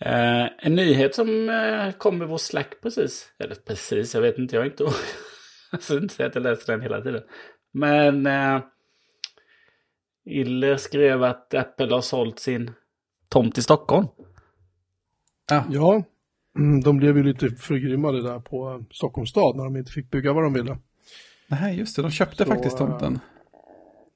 Eh, en nyhet som eh, kom i vår Slack precis. Eller precis, jag vet inte, jag har inte... jag ska inte säga att jag läser den hela tiden. Men eh, Iller skrev att Apple har sålt sin tomt i Stockholm. Ja. ja, mm, de blev ju lite förgrymmade där på eh, Stockholms stad när de inte fick bygga vad de ville. Nej, just det, de köpte så, faktiskt tomten.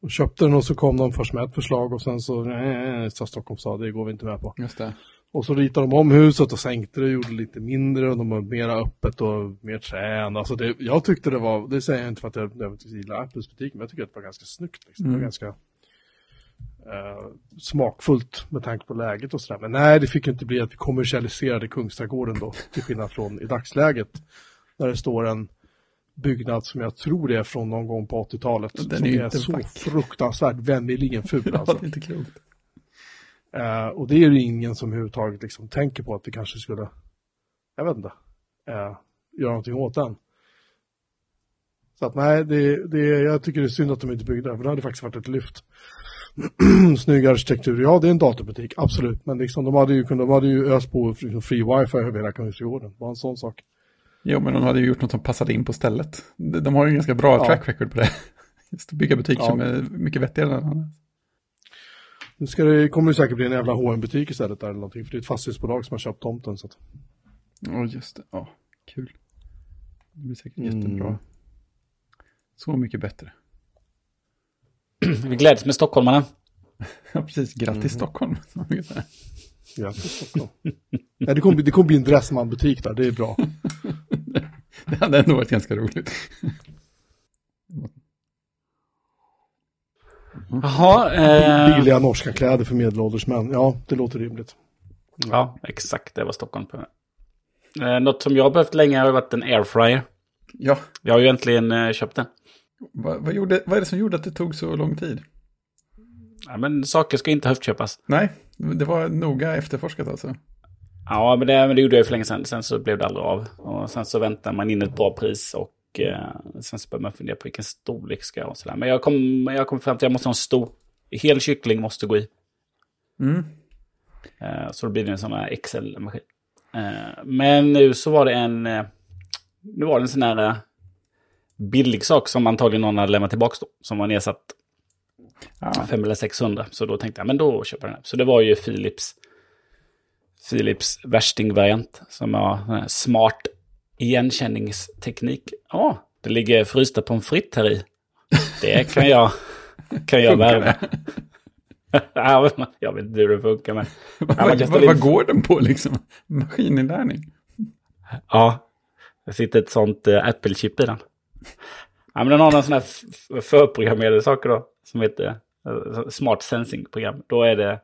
De köpte den och så kom de först med ett förslag och sen så nej, sa Stockholms stad, det går vi inte med på. Just det. Och så ritade de om huset och sänkte det, gjorde det lite mindre och de var mera öppet och mer trän. Alltså det, jag tyckte det var, det säger jag inte för att jag nödvändigtvis gillar Apples butik, men jag tycker att det var ganska snyggt. Liksom. Mm. Det var mm. ganska eh, smakfullt med tanke på läget och sådär. Men nej, det fick inte bli att vi kommersialiserade Kungsträdgården då, till skillnad från i dagsläget. Där det står en byggnad som jag tror är från någon gång på 80-talet. Den som är, är så vack. fruktansvärt vämjeligen ful. Alltså. ja, det är inte klokt. Uh, och det är ju ingen som överhuvudtaget liksom tänker på att vi kanske skulle, jag vet inte, uh, göra någonting åt den. Så att nej, det, det, jag tycker det är synd att de inte byggde, för det hade faktiskt varit ett lyft. Snygg arkitektur, ja det är en datorbutik, absolut, men liksom, de hade ju, de hade ju öst på fri wifi över hela Kungsträdgården, bara en sån sak. Jo, men de hade ju gjort något som passade in på stället. De har ju en ganska bra ja. track record på det. Just att bygga butiker ja. som är mycket vettigare än annat. Nu ska det, kommer det säkert bli en jävla hm butik istället där eller någonting. För det är ett fastighetsbolag som har köpt tomten. Så att... Ja, just det. Ja, kul. Det blir säkert mm. jättebra. Så mycket bättre. Vi gläds med stockholmarna. ja, precis. Grattis mm. Stockholm. Grattis Stockholm. ja, det, kommer, det kommer bli en Dressman-butik där, det är bra. det hade ändå varit ganska roligt. Jaha. Eh... Billiga norska kläder för medelålders män. Ja, det låter rimligt. Ja, exakt. Det var Stockholm på. Eh, något som jag har behövt länge har varit en airfryer. Ja. Jag har ju äntligen eh, köpt den. Va, vad, gjorde, vad är det som gjorde att det tog så lång tid? Ja, men saker ska inte höftköpas. Nej, det var noga efterforskat alltså. Ja, men det, men det gjorde jag för länge sedan. Sen så blev det aldrig av. Och sen så väntar man in ett bra pris och eh, sen så börjar man fundera på vilken storlek ska jag ha. Sådär. Men jag kom, jag kom fram till att jag måste ha en stor. Hel kyckling måste gå i. Mm. Eh, så då blir det en sån här XL-maskin. Eh, men nu så var det en... Eh, nu var det en sån här eh, billig sak som antagligen någon hade lämnat tillbaka då. Som var nedsatt ah. 500 eller 600. Så då tänkte jag, men då köper jag den. Så det var ju Philips. Philips värsting-variant. Som har smart igenkänningsteknik. Ja, oh, det ligger frysta pommes frites här i. Det kan jag, kan jag värma. jag vet inte hur det funkar men... vad, vad, vad går den på liksom? Maskininlärning? Ja, det sitter ett sånt uh, Apple-chip i den. Ja, men den har några sådana här förprogrammerade saker då. Som heter uh, Smart Sensing-program. Då är det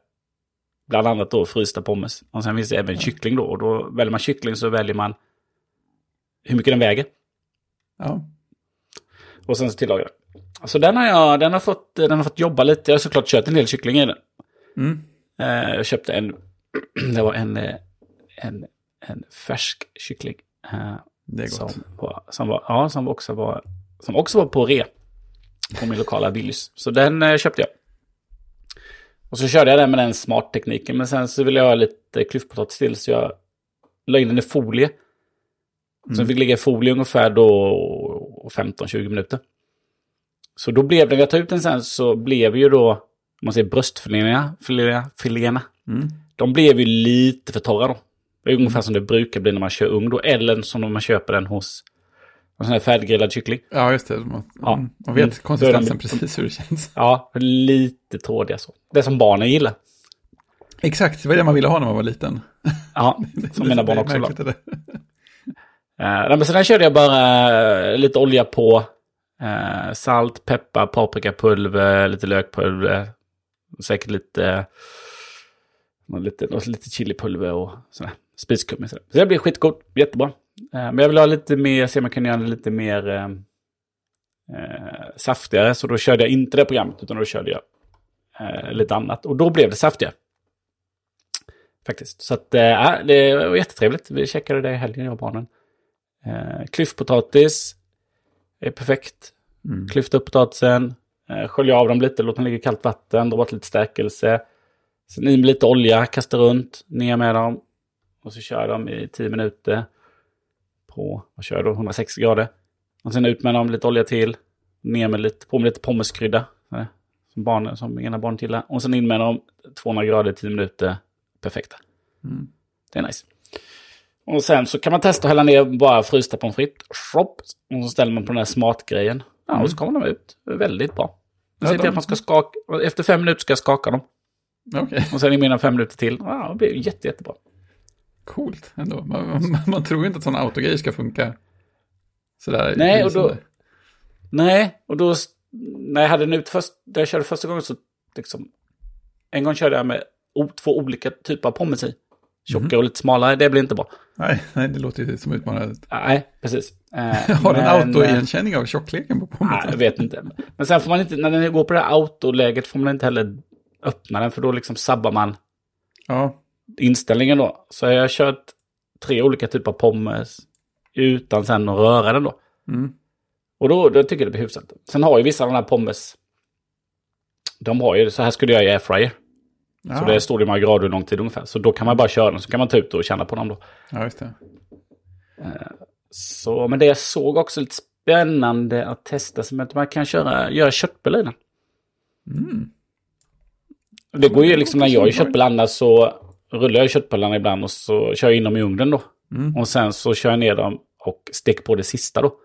bland annat då frysta pommes. Och sen finns det även kyckling då. Och då väljer man kyckling så väljer man hur mycket den väger. Ja. Och sen så tillagar det. Så den har jag, den har fått, den har fått jobba lite. Jag har såklart kört en del kyckling i den. Mm. Eh, jag köpte en, det var en, eh, en, en färsk kyckling. Eh, det är gott. Som var, som var, ja, som också var, som också var på re. På min lokala Willys. Så den köpte jag. Och så körde jag den med den smart-tekniken. Men sen så ville jag ha lite klyftpotatis till. Så jag la in den i folie. Mm. Sen fick ligga i folie ungefär då 15-20 minuter. Så då blev det, när jag tog ut den sen så blev ju då, om man säger bröstfiléerna, filéerna, mm. de blev ju lite för torra då. Det är ungefär mm. som det brukar bli när man kör ugn då, eller som när man köper den hos en sån här färdiggrillad kyckling. Ja, just det. Man, ja. man vet mm. konsistensen precis hur det känns. Ja, lite trådiga så. Det som barnen gillar. Exakt, det var det man ville ha när man var liten. Ja, som mina barn också vill Uh, men så där körde jag bara uh, lite olja på. Uh, salt, peppar, paprikapulver, lite lökpulver. Säkert lite, uh, lite, lite chilipulver och sådär. Spiskummin. Så det blir skitgott, jättebra. men jag vill ha lite mer, se om jag kan göra det lite mer saftigare. Så då körde jag inte det programmet utan då körde jag lite annat. Och då blev det saftigare. Faktiskt. Så att, äh, det var jättetrevligt. Vi checkade det i helgen, jag och barnen. Eh, klyftpotatis är perfekt. Mm. Klyfta upp potatisen, eh, skölja av dem lite, låt dem ligga i kallt vatten, dra bort lite stärkelse. Sen i med lite olja, kasta runt, ner med dem. Och så kör dem i 10 minuter. På, vad kör jag då, 160 grader. Och sen ut med dem, lite olja till. Ner med lite, på med lite pommeskrydda. Som, barnen, som ena barn gillar. Och sen in med dem, 200 grader, 10 minuter. Perfekta. Mm. Det är nice. Och sen så kan man testa att hälla ner bara frysta pommes frites. Shop, och så ställer man på den här smartgrejen. Ja, och så kommer de ut. Väldigt bra. Ja, de- att man ska skaka. Efter fem minuter ska jag skaka dem. Okej, Och sen i mina fem minuter till. Ja, det blir jätte, jättebra. coolt ändå. Man, man, man tror ju inte att sådana autogrejer ska funka sådär. Nej, och då-. Nej, och då... När jag hade den ut först, när jag körde första gången så liksom... En gång körde jag med två olika typer av pommes i. Tjocka och lite smalare, det blir inte bra. Nej, nej, det låter ju som utmanande. Nej, precis. Eh, Har den eh, autoigenkänning av tjockleken på Nej, pommesen? jag vet inte. Men sen får man inte, när den går på det här autoläget får man inte heller öppna den, för då liksom sabbar man Ja, inställningen då. Så jag har kört tre olika typer av pommes utan sen att röra den då. mm. Och då, då tycker jag det blir hyfsat. Sen har ju vissa av de här pommes, de har ju, så här skulle jag göra i airfryer. Ja. Så det står det i några grader hur lång tid ungefär. Så då kan man bara köra den, så kan man ta ut och känna på dem då. ja, just det. Så, men det jag såg också lite spännande att testa, som att man kan köra, göra köttbullar i den. Mm. Det går ju liksom när jag gör köttbullar så rullar jag köttbullarna ibland och så kör jag in dem i ugnen då. Mm. Och sen så kör jag ner dem och steker på det sista då.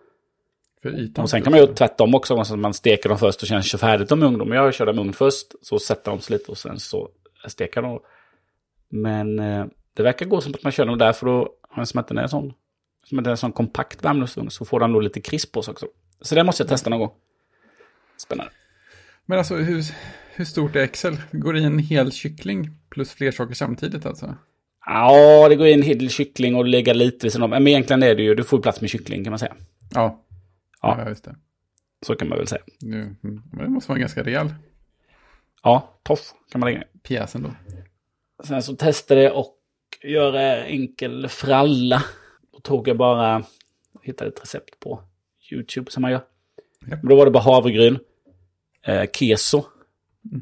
Och sen kan man göra tvärtom också, så man steker dem först och sen kör färdigt dem i ugn. Men jag kör dem i ugn först, så sätter de sig lite och sen så steker de. Men eh, det verkar gå som att man kör dem där, för då har den som att den är sån, som att den är sån kompakt värmeugn, så får den då lite krisp på sig också. Så det måste jag testa någon gång. Spännande. Men alltså, hur, hur stort är Excel? Går det i en hel kyckling plus fler saker samtidigt alltså? Ja, det går i en hel kyckling och lägga lite vid sidan om. Men egentligen är det ju, du får plats med kyckling kan man säga. Ja. Ja. Ja, just det. Så kan man väl säga. Nu, mm. Men det måste vara en ganska rejäl Ja, toff kan man lägga ner. pjäs ändå. Sen så testade jag och göra enkel fralla. Då tog jag bara, hittade ett recept på YouTube som man gör. Japp. Men Då var det bara havregryn, eh, keso,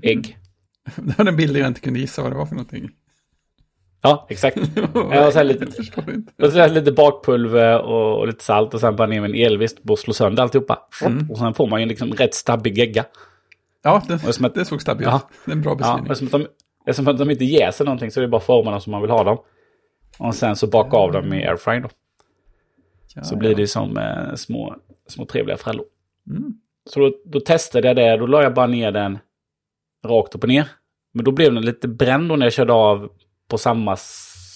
ägg. Det var den bilden jag inte kunde gissa vad det var för någonting. Ja, exakt. Och sen lite-. Och sen lite bakpulver och, och lite salt och sen bara ner med en elvisp och slå sönder alltihopa. Och sen får man ju liksom rätt stabbig gegga. Ja, det, Och som att- det såg stabilt Ja. Det är en bra Ja, beskrivning. eftersom, att de, att de inte jäser någonting så är det bara formerna som man vill ha dem. Och sen så baka av dem i airfryer då. Ja, Så ja. blir det som eh, små, små trevliga frallor. Mm. Så då, då testade jag det, då la jag bara ner den rakt upp och ner. Men då blev den lite bränd då när jag körde av på samma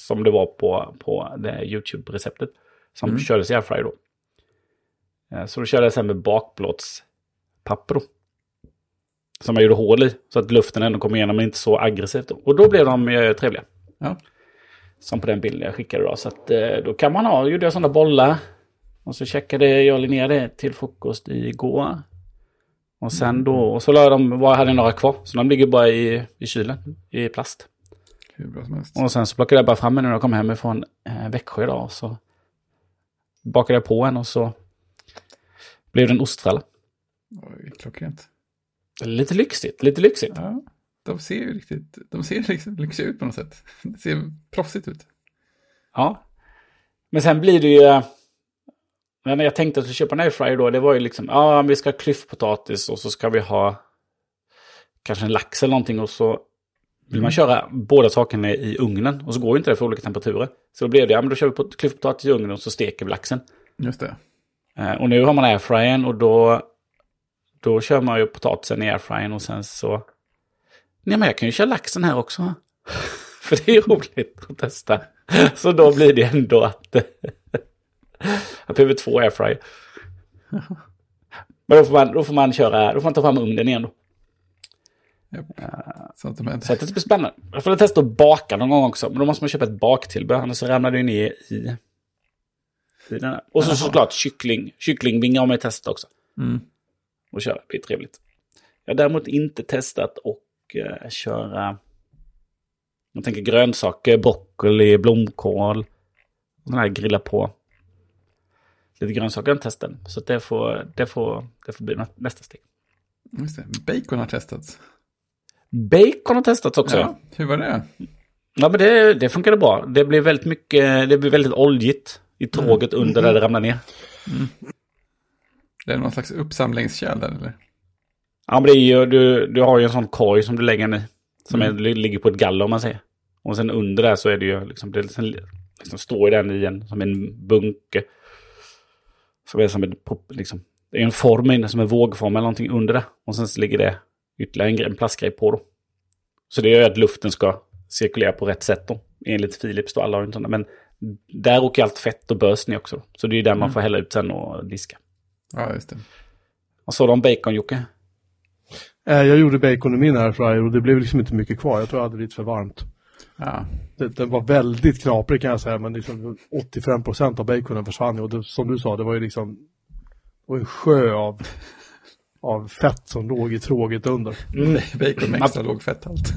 som det var på, på det YouTube-receptet. Som Mm. kördes i airfryer då. Eh, Så då körde jag sen med bakplåtspapper då. Som jag gjorde hål i. Så att luften ändå kom igenom men inte så aggressivt. Och då blev de eh, trevliga. Ja. Som på den bilden jag skickade då. Så att eh, då kan man ha, gjorde jag sådana bollar. Och så checkade jag Linnea det till frukost igår. Och sen då, och så la jag dem, vad jag hade några kvar. Så de ligger bara i, i kylen, i plast. Hur bra som helst. Och sen så plockade jag bara fram en när jag kom hem ifrån eh, Växjö idag. Och så bakade jag på en och så blev det en ostfralla. Klockrent. Lite lyxigt, lite lyxigt. Ja, de ser ju riktigt, de ser liksom lyxiga ut på något sätt. Det ser proffsigt ut. Ja. Men sen blir det ju... Men när jag tänkte att jag skulle köpa en airfryer då, det var ju liksom, ja vi ska ha klyftpotatis och så ska vi ha kanske en lax eller någonting och så vill man köra båda sakerna i ugnen och så går ju inte det för olika temperaturer. Så då blev det, ja men då kör vi på klyftpotatis i ugnen och så steker vi laxen. Just det. Eh, och nu har man airfryern och då, då kör man ju potatisen i airfryern och sen så... Nej men jag kan ju köra laxen här också. För det är roligt att testa. Så då blir det ändå att... jag behöver två airfryer. Men då får, man, då får man köra, då får man ta fram ugnen igen då. Japp. Så att det blir spännande. Jag får testa att baka någon gång också. Men då måste man köpa ett baktillbehör, annars ramlar det ner i, i. Och så såklart kyckling. Kycklingvingar man ju testat också. Mm. Och köra. Det blir trevligt. Jag har däremot inte testat och eh, köra... Jag tänker grönsaker, broccoli, blomkål. Sådana här grilla på. Lite grönsaker har jag testat. Så det får, det, får, det får bli nä- nästa steg. Just det. Bacon har testats. Bacon har testats också. Ja, hur var det? Ja, men det, det funkade bra. Det blev väldigt mycket, det blev väldigt oljigt i tråget mm. under där det ramlade ner. Mm. Det är någon slags uppsamlingskärl där eller? Ja, men det är ju, du, du har ju en sån korg som du lägger i. Som mm. är, ligger på ett galler om man säger. Och sen under där så är det ju liksom, det liksom, liksom står den i en, som en bunke. Som är som en, liksom, det är en form inne som en vågform eller någonting under det. Och sen så ligger det ytterligare en, en plastgrej på då. Så det gör ju att luften ska cirkulera på rätt sätt då. Enligt Philips då, alla har inte Men där åker allt fett och bös ner också. Så det är ju där mm. man får hälla ut sen och diska. Ja, just det. Vad sa du om bacon, Jocke? Eh, jag gjorde bacon i min airfryer och det blev liksom inte mycket kvar. Jag tror jag hade lite för varmt. Ja. Det, den var väldigt knaprig kan jag säga, men liksom 85% av baconen försvann. Och det, som du sa, det var ju liksom det var en sjö av, av fett som låg i tråget under. Mm. Bacon med extra låg fetthalt.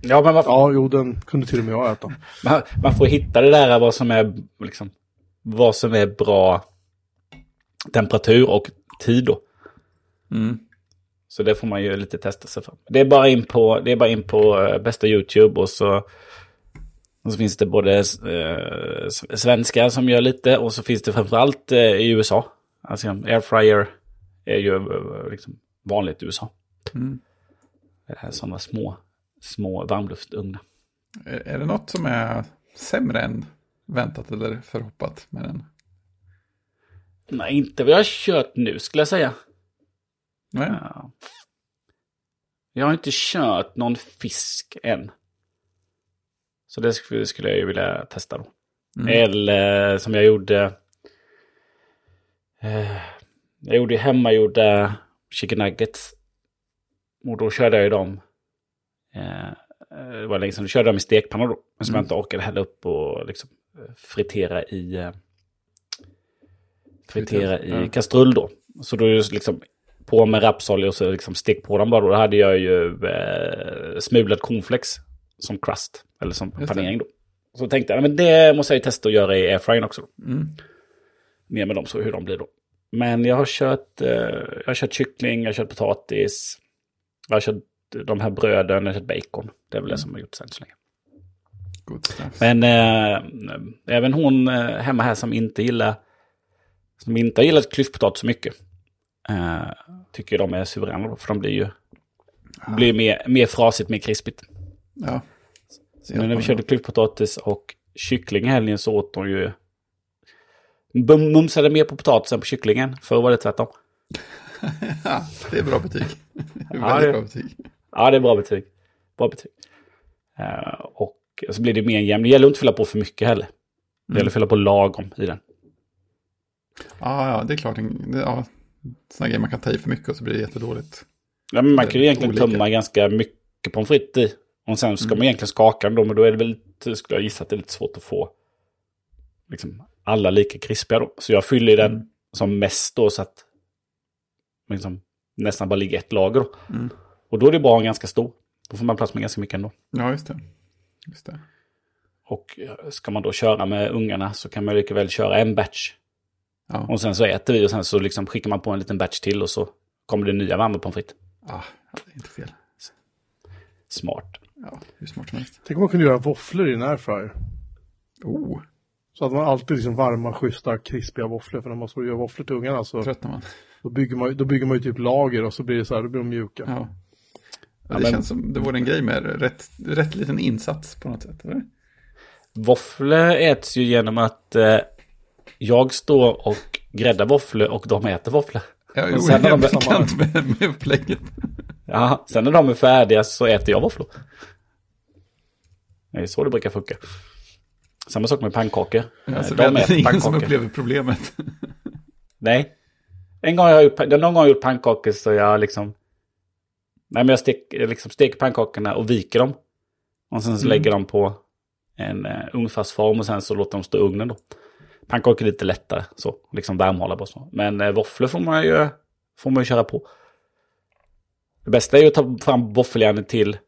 Ja, men varför? Ja, jo, den kunde till och med jag äta. Man, man får hitta det där vad som är, liksom, vad som är bra temperatur och tid då. Mm. Så det får man ju lite testa sig för. Det är bara in på, det är bara in på uh, bästa YouTube och så, och så finns det både uh, svenskar som gör lite och så finns det framförallt uh, i USA. Alltså airfryer är ju uh, liksom vanligt i USA. Mm. Sådana små, små varmluftugnar. Är, är det något som är sämre än väntat eller förhoppat med den? Nej, inte vad jag har kört nu skulle jag säga. Nej. Ja. Jag har inte kört någon fisk än. Så det skulle jag ju vilja testa då. Mm. Eller som jag gjorde. Eh, jag gjorde hemmagjorda chicken nuggets. Och då körde jag ju dem. Eh, det var länge sedan. Då körde jag dem i stekpanna då. Men som mm. jag inte orkade hälla upp och liksom eh, fritera i. Eh, fritera i ja. kastrull då. Så då är det liksom på med rapsolja och så liksom stick på dem bara. Då hade jag ju eh, smulad cornflakes som crust. Eller som panering då. Så tänkte jag, men det måste jag ju testa att göra i airfryern också. Mm. Ner med dem så hur de blir då. Men jag har kört, eh, jag har kört kyckling, jag har kört potatis. Jag har kört de här bröden, jag har kört bacon. Det är väl mm. det som jag har gjort sen så länge. Men eh, även hon eh, hemma här som inte gillar som inte har gillat klyftpotatis så mycket. Uh, tycker de är suveräna för de blir ju ja. blir mer, mer frasigt, mer krispigt. Ja. Så när vi körde klyftpotatis och kyckling i helgen så åt de ju mumsade mer på potatisen på kycklingen. Förr var det tvärtom. ja, det är bra betyg. Det ja, det, bra betyg. Ja, det är bra betyg. Bra betyg. Uh, och så blir det mer jämnt. Det gäller inte att fylla på för mycket heller. Det gäller att fylla på lagom i den. Ja, ja, det är klart. Ja, sådana grejer man kan ta i för mycket och så blir det jättedåligt. Ja, men man kan ju egentligen olika. tömma ganska mycket pommes frites i. Och sen ska mm. man egentligen skaka den då, men då är det väl, skulle jag gissa att det är lite svårt att få liksom, alla lika krispiga då. Så jag fyller den mm. som mest då så att liksom, nästan bara ligger ett lager då. Mm. Och då är det bra att ha en ganska stor. Då får man plats med ganska mycket ändå. Ja, just det. Just det. Och ska man då köra med ungarna så kan man lika väl köra en batch Ja. Och sen så äter vi och sen så liksom skickar man på en liten batch till och så kommer det nya varma pommes frites. Ja, det är inte fel. Smart. Ja, hur smart som helst. Tänk om man kunde göra våfflor i en airfryer. Oh. Så att man alltid liksom varma, schyssta, krispiga våfflor. För när man så gör våfflor till ungarna så tröttnar man. Då bygger man, då bygger man ju typ lager och så blir det så här, då blir de mjuka. Ja. ja det ja, men... känns som det vore en grej med rätt, rätt liten insats på något sätt, eller? Våfflor äts ju genom att eh, jag står och gräddar våfflor och de äter våfflor. Ja, jo, sen när de är med, med upplägget. Ja, sen när de är färdiga så äter jag våfflor. Det är så det brukar funka. Samma sak med pannkakor. Ja, så de det är ingen som upplever problemet. Nej. En gång har jag gjort, någon gång har jag gjort pannkakor så jag liksom... Nej men jag stek, liksom steker pannkakorna och viker dem. Och sen så mm. lägger de på en uh, ugnsfast form och sen så låter de stå i ugnen då. Pannkakor är lite lättare, så liksom värmhålla bara så. Men eh, våfflor får man ju får man ju köra på. Det bästa är ju att ta fram våffeljärnet till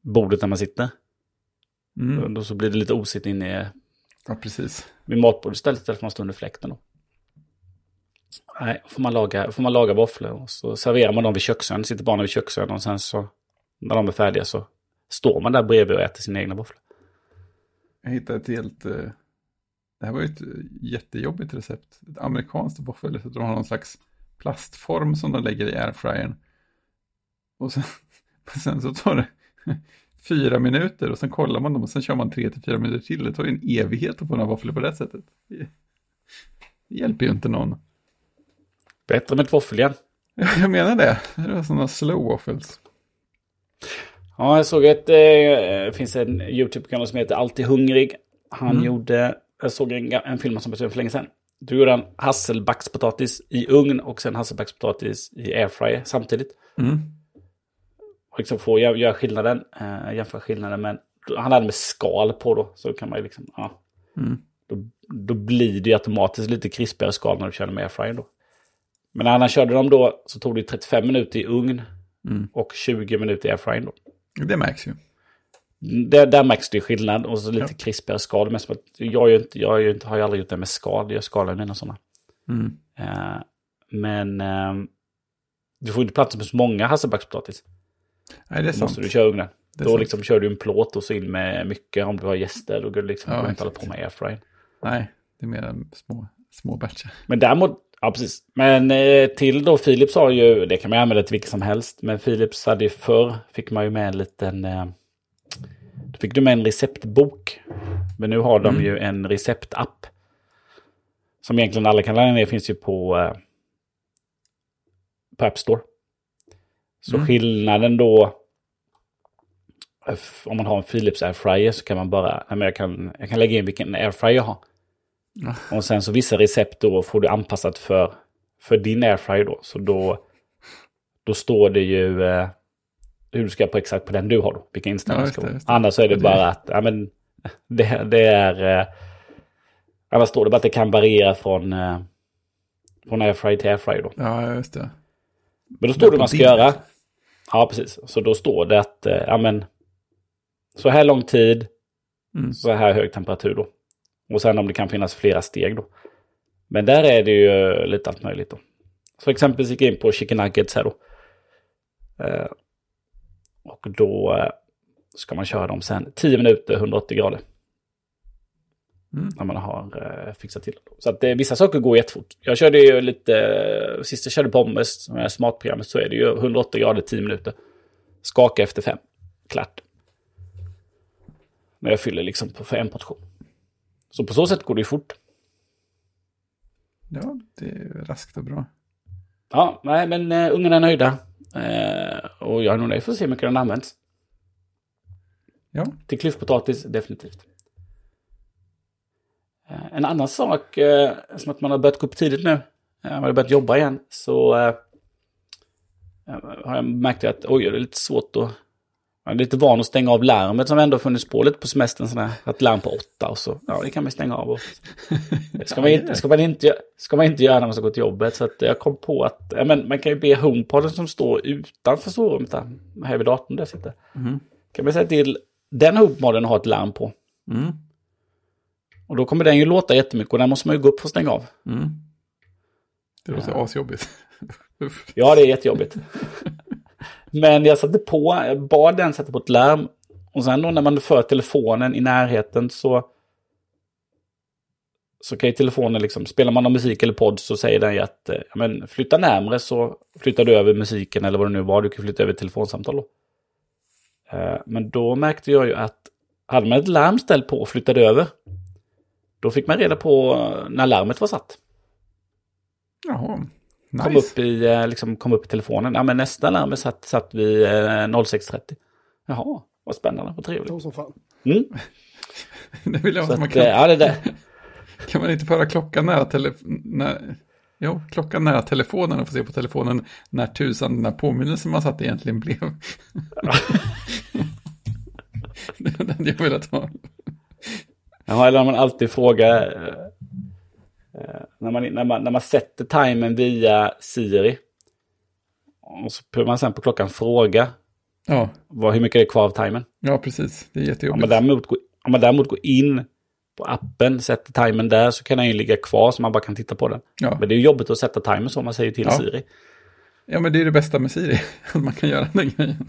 bordet när man sitter. Mm. Då så blir det lite osigt inne i, ja, precis. vid matbordet istället för att man står under fläkten. Då. Nej, får man, laga, får man laga våfflor och så serverar man dem vid köksön. Sitter barnen vid köksön och sen så när de är färdiga så står man där bredvid och äter sina egna våfflor. Jag hittade ett helt... Eh, det här var ju ett jättejobbigt recept. Ett amerikanskt våffelrecept. De har någon slags plastform som de lägger i airfryern. Och sen, sen så tar det fyra minuter och sen kollar man dem och sen kör man tre till fyra minuter till. Det tar ju en evighet att få några våfflor på det sättet. Det hjälper ju inte någon. Bättre med ett våffeljärn. Jag menar det. Det var sådana slow waffles. Ja, jag såg att det eh, finns en YouTube-kanal som heter Alltid Hungrig. Han mm. gjorde, jag såg en, en film som jag för länge sedan. Då gjorde han hasselbackspotatis i ugn och sen hasselbackspotatis i airfryer samtidigt. Mm. Och liksom få göra skillnaden, äh, jämföra skillnaden. Men han hade med skal på då, så kan man ju liksom, ja. Mm. Då, då blir det ju automatiskt lite krispigare skal när du kör med airfryer då. Men när han körde dem då så tog det 35 minuter i ugn mm. och 20 minuter i airfryer då. Det märks ju. Det, där märks det skillnad och så lite ja. krispigare skal. Men jag, är inte, jag inte, har ju aldrig gjort det med skal, jag skalar mina sådana. Mm. Uh, men uh, du får inte plats med så många hasselbackspotatis. Nej, det är sant. måste du köra ugnen. Då liksom kör du en plåt och så in med mycket om du har gäster. Då går du liksom ja, inte hålla på med airfry. Nej, det är mer små, små batcher. Men däremot, ja precis. Men eh, till då Philips har ju, det kan man använda till vilket som helst. Men Philips hade ju förr, fick man ju med en liten, eh, då fick du med en receptbok. Men nu har de mm. ju en receptapp. Som egentligen alla kan ladda ner, finns ju på, eh, på App Store. Så mm. skillnaden då, om man har en Philips airfryer så kan man bara, nej men jag kan, jag kan lägga in vilken airfryer jag har. Mm. Och sen så vissa recept då får du anpassat för, för din airfryer då. Så då, då står det ju eh, hur du ska på exakt på den du har då, vilka inställningar ja, ska vara. Annars så är det bara att, ja men, det, det är, eh, annars står det bara att det kan variera från, eh, från airfryer till airfryer då. Ja, just det. Men då står det vad man ska göra. Ja, precis. Så då står det att, eh, ja men, så här lång tid, mm. så här hög temperatur då. Och sen om det kan finnas flera steg då. Men där är det ju lite allt möjligt då. Så exempelvis gick jag in på chicken nuggets här då. Och då eh, ska man köra dem sen 10 minuter 180 grader. Mm. När man har eh, fixat till. Så att eh, vissa saker går jättefort. Jag körde ju lite, sist jag körde pommes, med smartprogrammet, så är det ju 180 grader 10 minuter. Skaka efter fem. Klart. Men jag fyller liksom på för en portion. Så på så sätt går det ju fort. Ja, det är raskt och bra. Ja, nej, men uh, ungarna är nöjda. Uh, och jag är nog nöjd för att se hur mycket den används. Ja. Till klyftpotatis, definitivt. Uh, en annan sak, uh, som att man har börjat gå upp tidigt nu, man har börjat jobba igen, så har jag märkt att oj, det är lite svårt att jag är lite van att stänga av larmet som ändå funnits på lite på semestern. Sådär, att larm på åtta och så. Ja, det kan man stänga av. Och, ska, man inte, ska, man inte, ska man inte göra när man ska gå till jobbet. Så att jag kom på att ja, men man kan ju be HomePoden som står utanför sovrummet där. Här vid datorn där sitter. Mm. Kan man säga till den HomePoden att ha ett larm på. Mm. Och då kommer den ju låta jättemycket och den måste man ju gå upp för att stänga av. Mm. Det låter ja. asjobbigt. ja, det är jättejobbigt. Men jag satte på, jag bad den sätta på ett larm. Och sen då när man för telefonen i närheten så så kan ju telefonen liksom, spelar man någon musik eller podd så säger den ju att eh, ja, men flytta närmre så flyttar du över musiken eller vad det nu var, du kan flytta över telefonsamtal då. Eh, men då märkte jag ju att hade man ett larm ställt på och flyttade över, då fick man reda på eh, när larmet var satt. Jaha. Nice. Kom, upp i, eh, liksom, kom upp i telefonen. Ja, men nästa larm satt, satt vid 06.30. Eh, Jaha, vad spännande, vad trevligt. Det som fan. Mm. det vill jag Så man kan. ja, det där. kan man inte föra klockan nära telefonen? Jo, klockan nära telefonen och få se på telefonen när tusan den här påminnelsen man satt egentligen blev. det hade jag velat ha. Ja, eller om man alltid frågar eh, Eh, när, man, när, man, när man sätter timern via Siri. Och så behöver man sen på klockan fråga. Ja. Vad, hur mycket är det kvar av timern? Ja, precis. Det är jättejobbigt. Om man däremot, om man däremot går in på appen, sätter timern där så kan den ju ligga kvar så man bara kan titta på den. Ja. Men det är jobbigt att sätta timern så man säger till ja. Siri. Ja, men det är det bästa med Siri. Att man kan göra den grejen.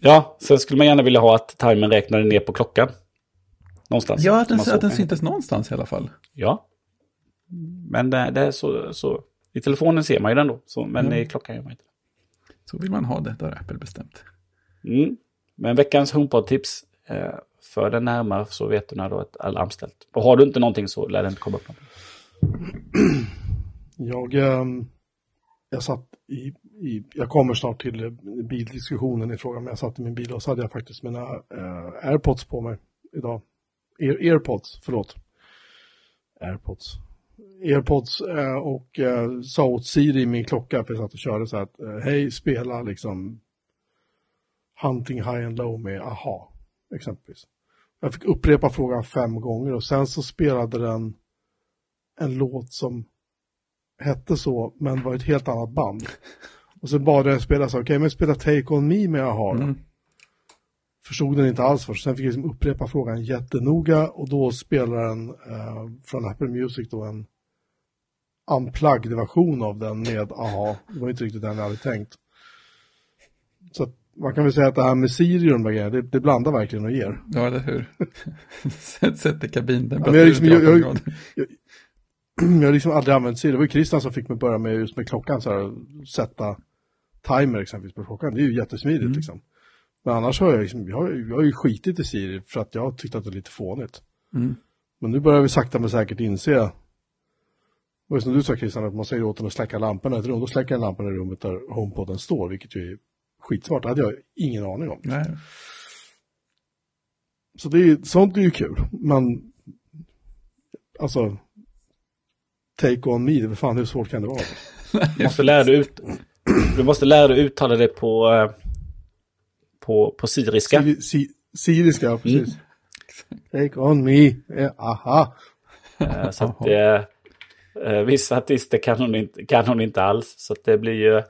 Ja, sen skulle man gärna vilja ha att timern räknade ner på klockan. Någonstans. Ja, att den, att den syntes någonstans i alla fall. Ja. Men det, det är så, så... I telefonen ser man ju den då, så, men Mm. i klockan gör man inte. Så vill man ha det, då har Apple bestämt. Mm. Men veckans HomePod-tips. Eh, för den närmare så vet du när du har ett alarm ställt. Och har du inte någonting så lär det inte komma upp någonting. Jag, ehm, jag satt i, i, jag kommer snart till eh, bildiskussionen i frågan, men jag satt i min bil och så hade jag faktiskt mina eh, airpods på mig idag. Air, airpods, förlåt. Airpods. Airpods eh, och eh, sa åt Siri i min klocka, för jag satt och körde så att eh, hej, spela liksom Hunting High and Low med AHA, exempelvis. Jag fick upprepa frågan fem gånger och sen så spelade den en låt som hette så, men var ett helt annat band. Och så bad den spela så, okej men spela Take On Me med AHA. Mm. Förstod den inte alls först, sen fick jag liksom upprepa frågan jättenoga och då spelar den eh, från Apple Music då en unplugged version av den med AHA. Det var inte riktigt den jag hade tänkt. Så man kan väl säga att det här med Siri och de där grejerna, det, det blandar verkligen och ger. Ja, eller hur? Sätt, sätt i kabin, den Ja, men jag liksom- jag- jag- grader. jag har liksom aldrig använt Siri. Det var ju Christian som fick mig börja med just med klockan så här, sätta timer exempelvis på klockan. Det är ju jättesmidigt Mm. liksom. Men annars har jag, liksom, jag, har, jag har ju skitit i Siri för att jag har tyckt att det är lite fånigt. Mm. Men nu börjar vi sakta men säkert inse, och som du sa Christian, att man säger åt den att släcka lamporna i ett rum, då släcker den lamporna i rummet där HomePoden står, vilket ju är skitsmart. Det hade jag ingen aning om. Nej. Så det är, sånt är ju kul, men alltså, take on me, det är fan hur svårt kan det vara? Du måste lära dig, ut, du måste lära dig uttala det på, eh, på, på syriska. Si- Siriska, ja, precis. Take on me, aha. Eh, Så att det, vissa artister kan hon, inte, kan hon inte alls. Så att det blir ju eh,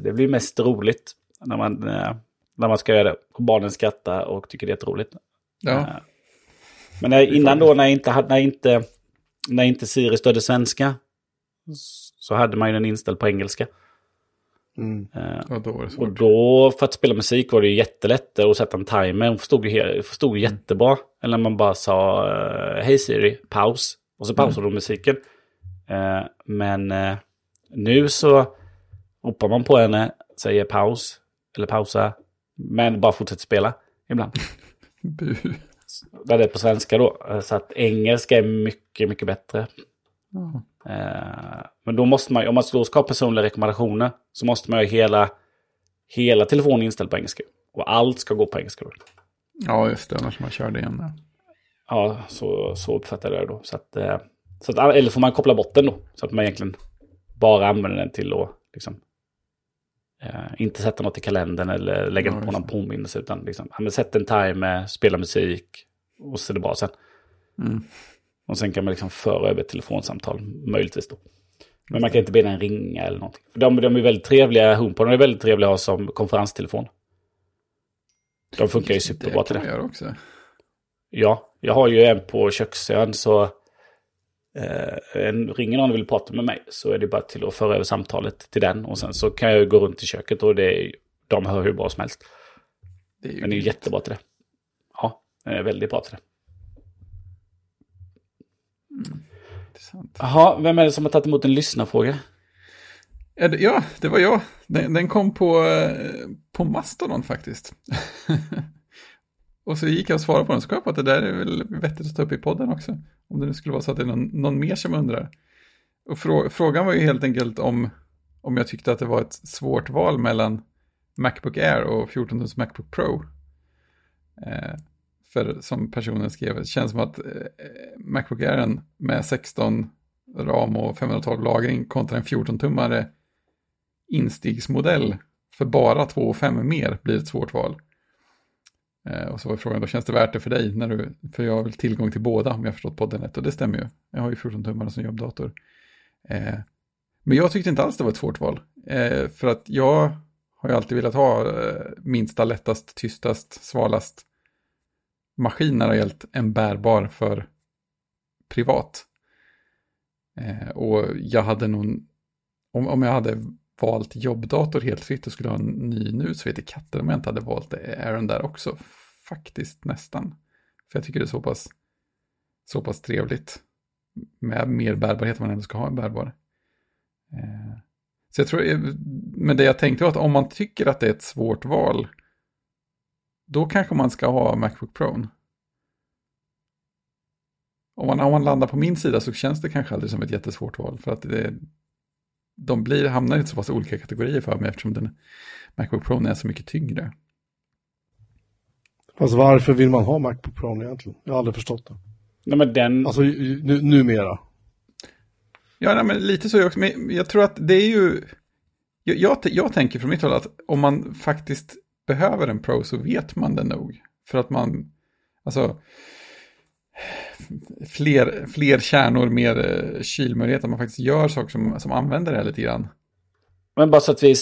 det blir mest roligt när man, eh, när man ska göra det. Och barnen skrattar och tycker det är jätteroligt. Ja, Eh, Men när, innan då när jag inte, när inte, när inte Siri stödde svenska så hade man ju den inställd på engelska. Mm. Eh, ja, då var det Och då för att spela musik var det ju jättelätt att sätta en timer. Hon förstod ju, förstod ju jättebra. Eller när man bara sa eh, hej Siri, paus. Och så pausade hon musiken. Eh, men eh, nu så ropar man på henne, säger paus. Eller pausa. Men bara fortsätter spela ibland. Bu. Där det är på svenska då. Eh, Så att engelska är mycket, mycket bättre. Eh, Men då måste man, om man då ska ha personliga rekommendationer, så måste man ju ha hela, hela telefonen inställd på engelska. Och allt ska gå på engelska då. ja, just det, annars man kör det igen. Ja. Så, så uppfattar jag det då. Så att, eh, så att, eller får man koppla bort den då, så att man egentligen bara använder den till att liksom, eh, inte sätta något i kalendern eller lägga Ja, på någon det. påminnelse. Utan liksom, ja, sätt en timer, spela musik och så är det bra sen. Mm. Och sen kan man liksom föra över ett telefonsamtal, möjligtvis då. Men man kan inte be den ringa eller någonting. För de, de är väldigt trevliga, HomePod är väldigt trevliga att ha som konferenstelefon. De funkar ju superbra till det. man göra också. Ja, jag har ju en på köksön så eh, en, ringer någon och vill prata med mig så är det bara till att föra över samtalet till den. Och sen så kan jag gå runt i köket och det är, de hör hur bra som helst. Det är ju Men det är jättebra till det. Ja, det är väldigt bra till det. intressant. Jaha, vem är det som har tagit emot en lyssnarfråga? Ja, det, ja, det var jag. Den, den kom på, eh, på Mastodon faktiskt. och så gick jag och svarade på den, så kom jag på att det där är väl vettigt att ta upp i podden också. Om det nu skulle vara så att det är någon, någon mer som undrar. Och frå, frågan var ju helt enkelt om, om jag tyckte att det var ett svårt val mellan Macbook Air och 14 tums Macbook Pro. Eh, för som personen skrev, det känns som att eh, Macbook Air med 16 ram och 512 lagring kontra en 14-tummare instegsmodell för bara 2 och 5 mer blir ett svårt val. Eh, och så var frågan, då känns det värt det för dig? När du, för jag har väl tillgång till båda om jag har förstått podden rätt. Och det stämmer ju. Jag har ju 14-tummare som jobbdator. Eh, men jag tyckte inte alls det var ett svårt val. Eh, för att jag har ju alltid velat ha eh, minsta, lättast, tystast, svalast maskin när det har gällt en bärbar för privat. Eh, och jag hade nog, om, om jag hade valt jobbdator helt fritt och skulle ha en ny nu så vet katten om jag inte hade valt Aaron där också. Faktiskt nästan. För jag tycker det är så pass, så pass trevligt. Med mer bärbarhet om man ändå ska ha en bärbar. Eh, så jag tror, eh, men det jag tänkte var att om man tycker att det är ett svårt val, då kanske man ska ha Macbook Pro. Om man, om man landar på min sida så känns det kanske aldrig som ett jättesvårt val. För att det, de blir, hamnar i så pass olika kategorier för mig eftersom den Macbook Pro är så mycket tyngre. Fast varför vill man ha Macbook Pro egentligen? Jag har aldrig förstått det. Nej, men den... Alltså nu, numera. Ja, nej, men lite så är jag också. Men jag tror att det är ju... Jag, jag, jag tänker från mitt håll att om man faktiskt behöver en Pro så vet man det nog. För att man... Alltså fler, fler kärnor, mer eh, kylmöjlighet, att man faktiskt gör saker som, som använder det här lite grann. Men bara så att vi,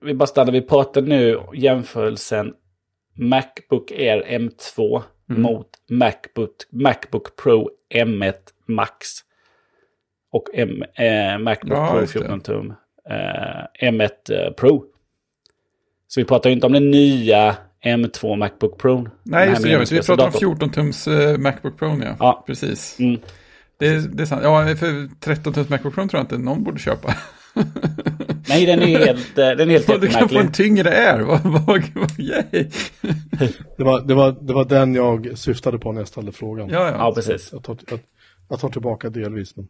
vi bara stannar, vi pratar nu jämförelsen Macbook Air M2 mm. mot Macbook, Macbook Pro M1 Max. Och M, eh, Macbook ja, Pro 14 tum eh, M1 eh, Pro. Så vi pratar ju inte om den nya M2 Macbook Pro. Nej, just det. Gör vi. vi pratar om 14-tums uh, Macbook Pro, ja. ja. Precis. Mm. Det, det, är sant. Ja, för 13-tums Macbook Pro tror jag inte någon borde köpa. Nej, den är helt, eh, den är helt Du kan få en tyngre Air. Vad, vad, vad, yay. det, var, det, var, det var den jag syftade på när jag ställde frågan. Ja, ja. ja precis. Jag tar, jag, jag tar tillbaka delvis. Men...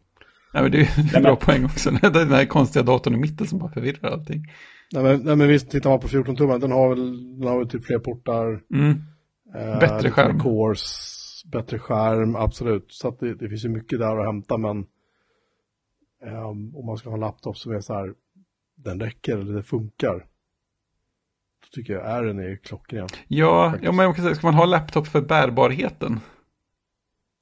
Ja, men det är en bra poäng också. Den här konstiga datorn i mitten som bara förvirrar allting. Nej men, nej, men visst, tittar man på 14 tummen, den har väl, den har väl typ fler portar. Mm. Eh, bättre skärm. Cores, bättre skärm, absolut. Så att det, det finns ju mycket där att hämta, men eh, om man ska ha en laptop som är så här, den räcker eller det funkar. Då tycker jag är den är klockren. Ja, ja men ska man ha laptop för bärbarheten?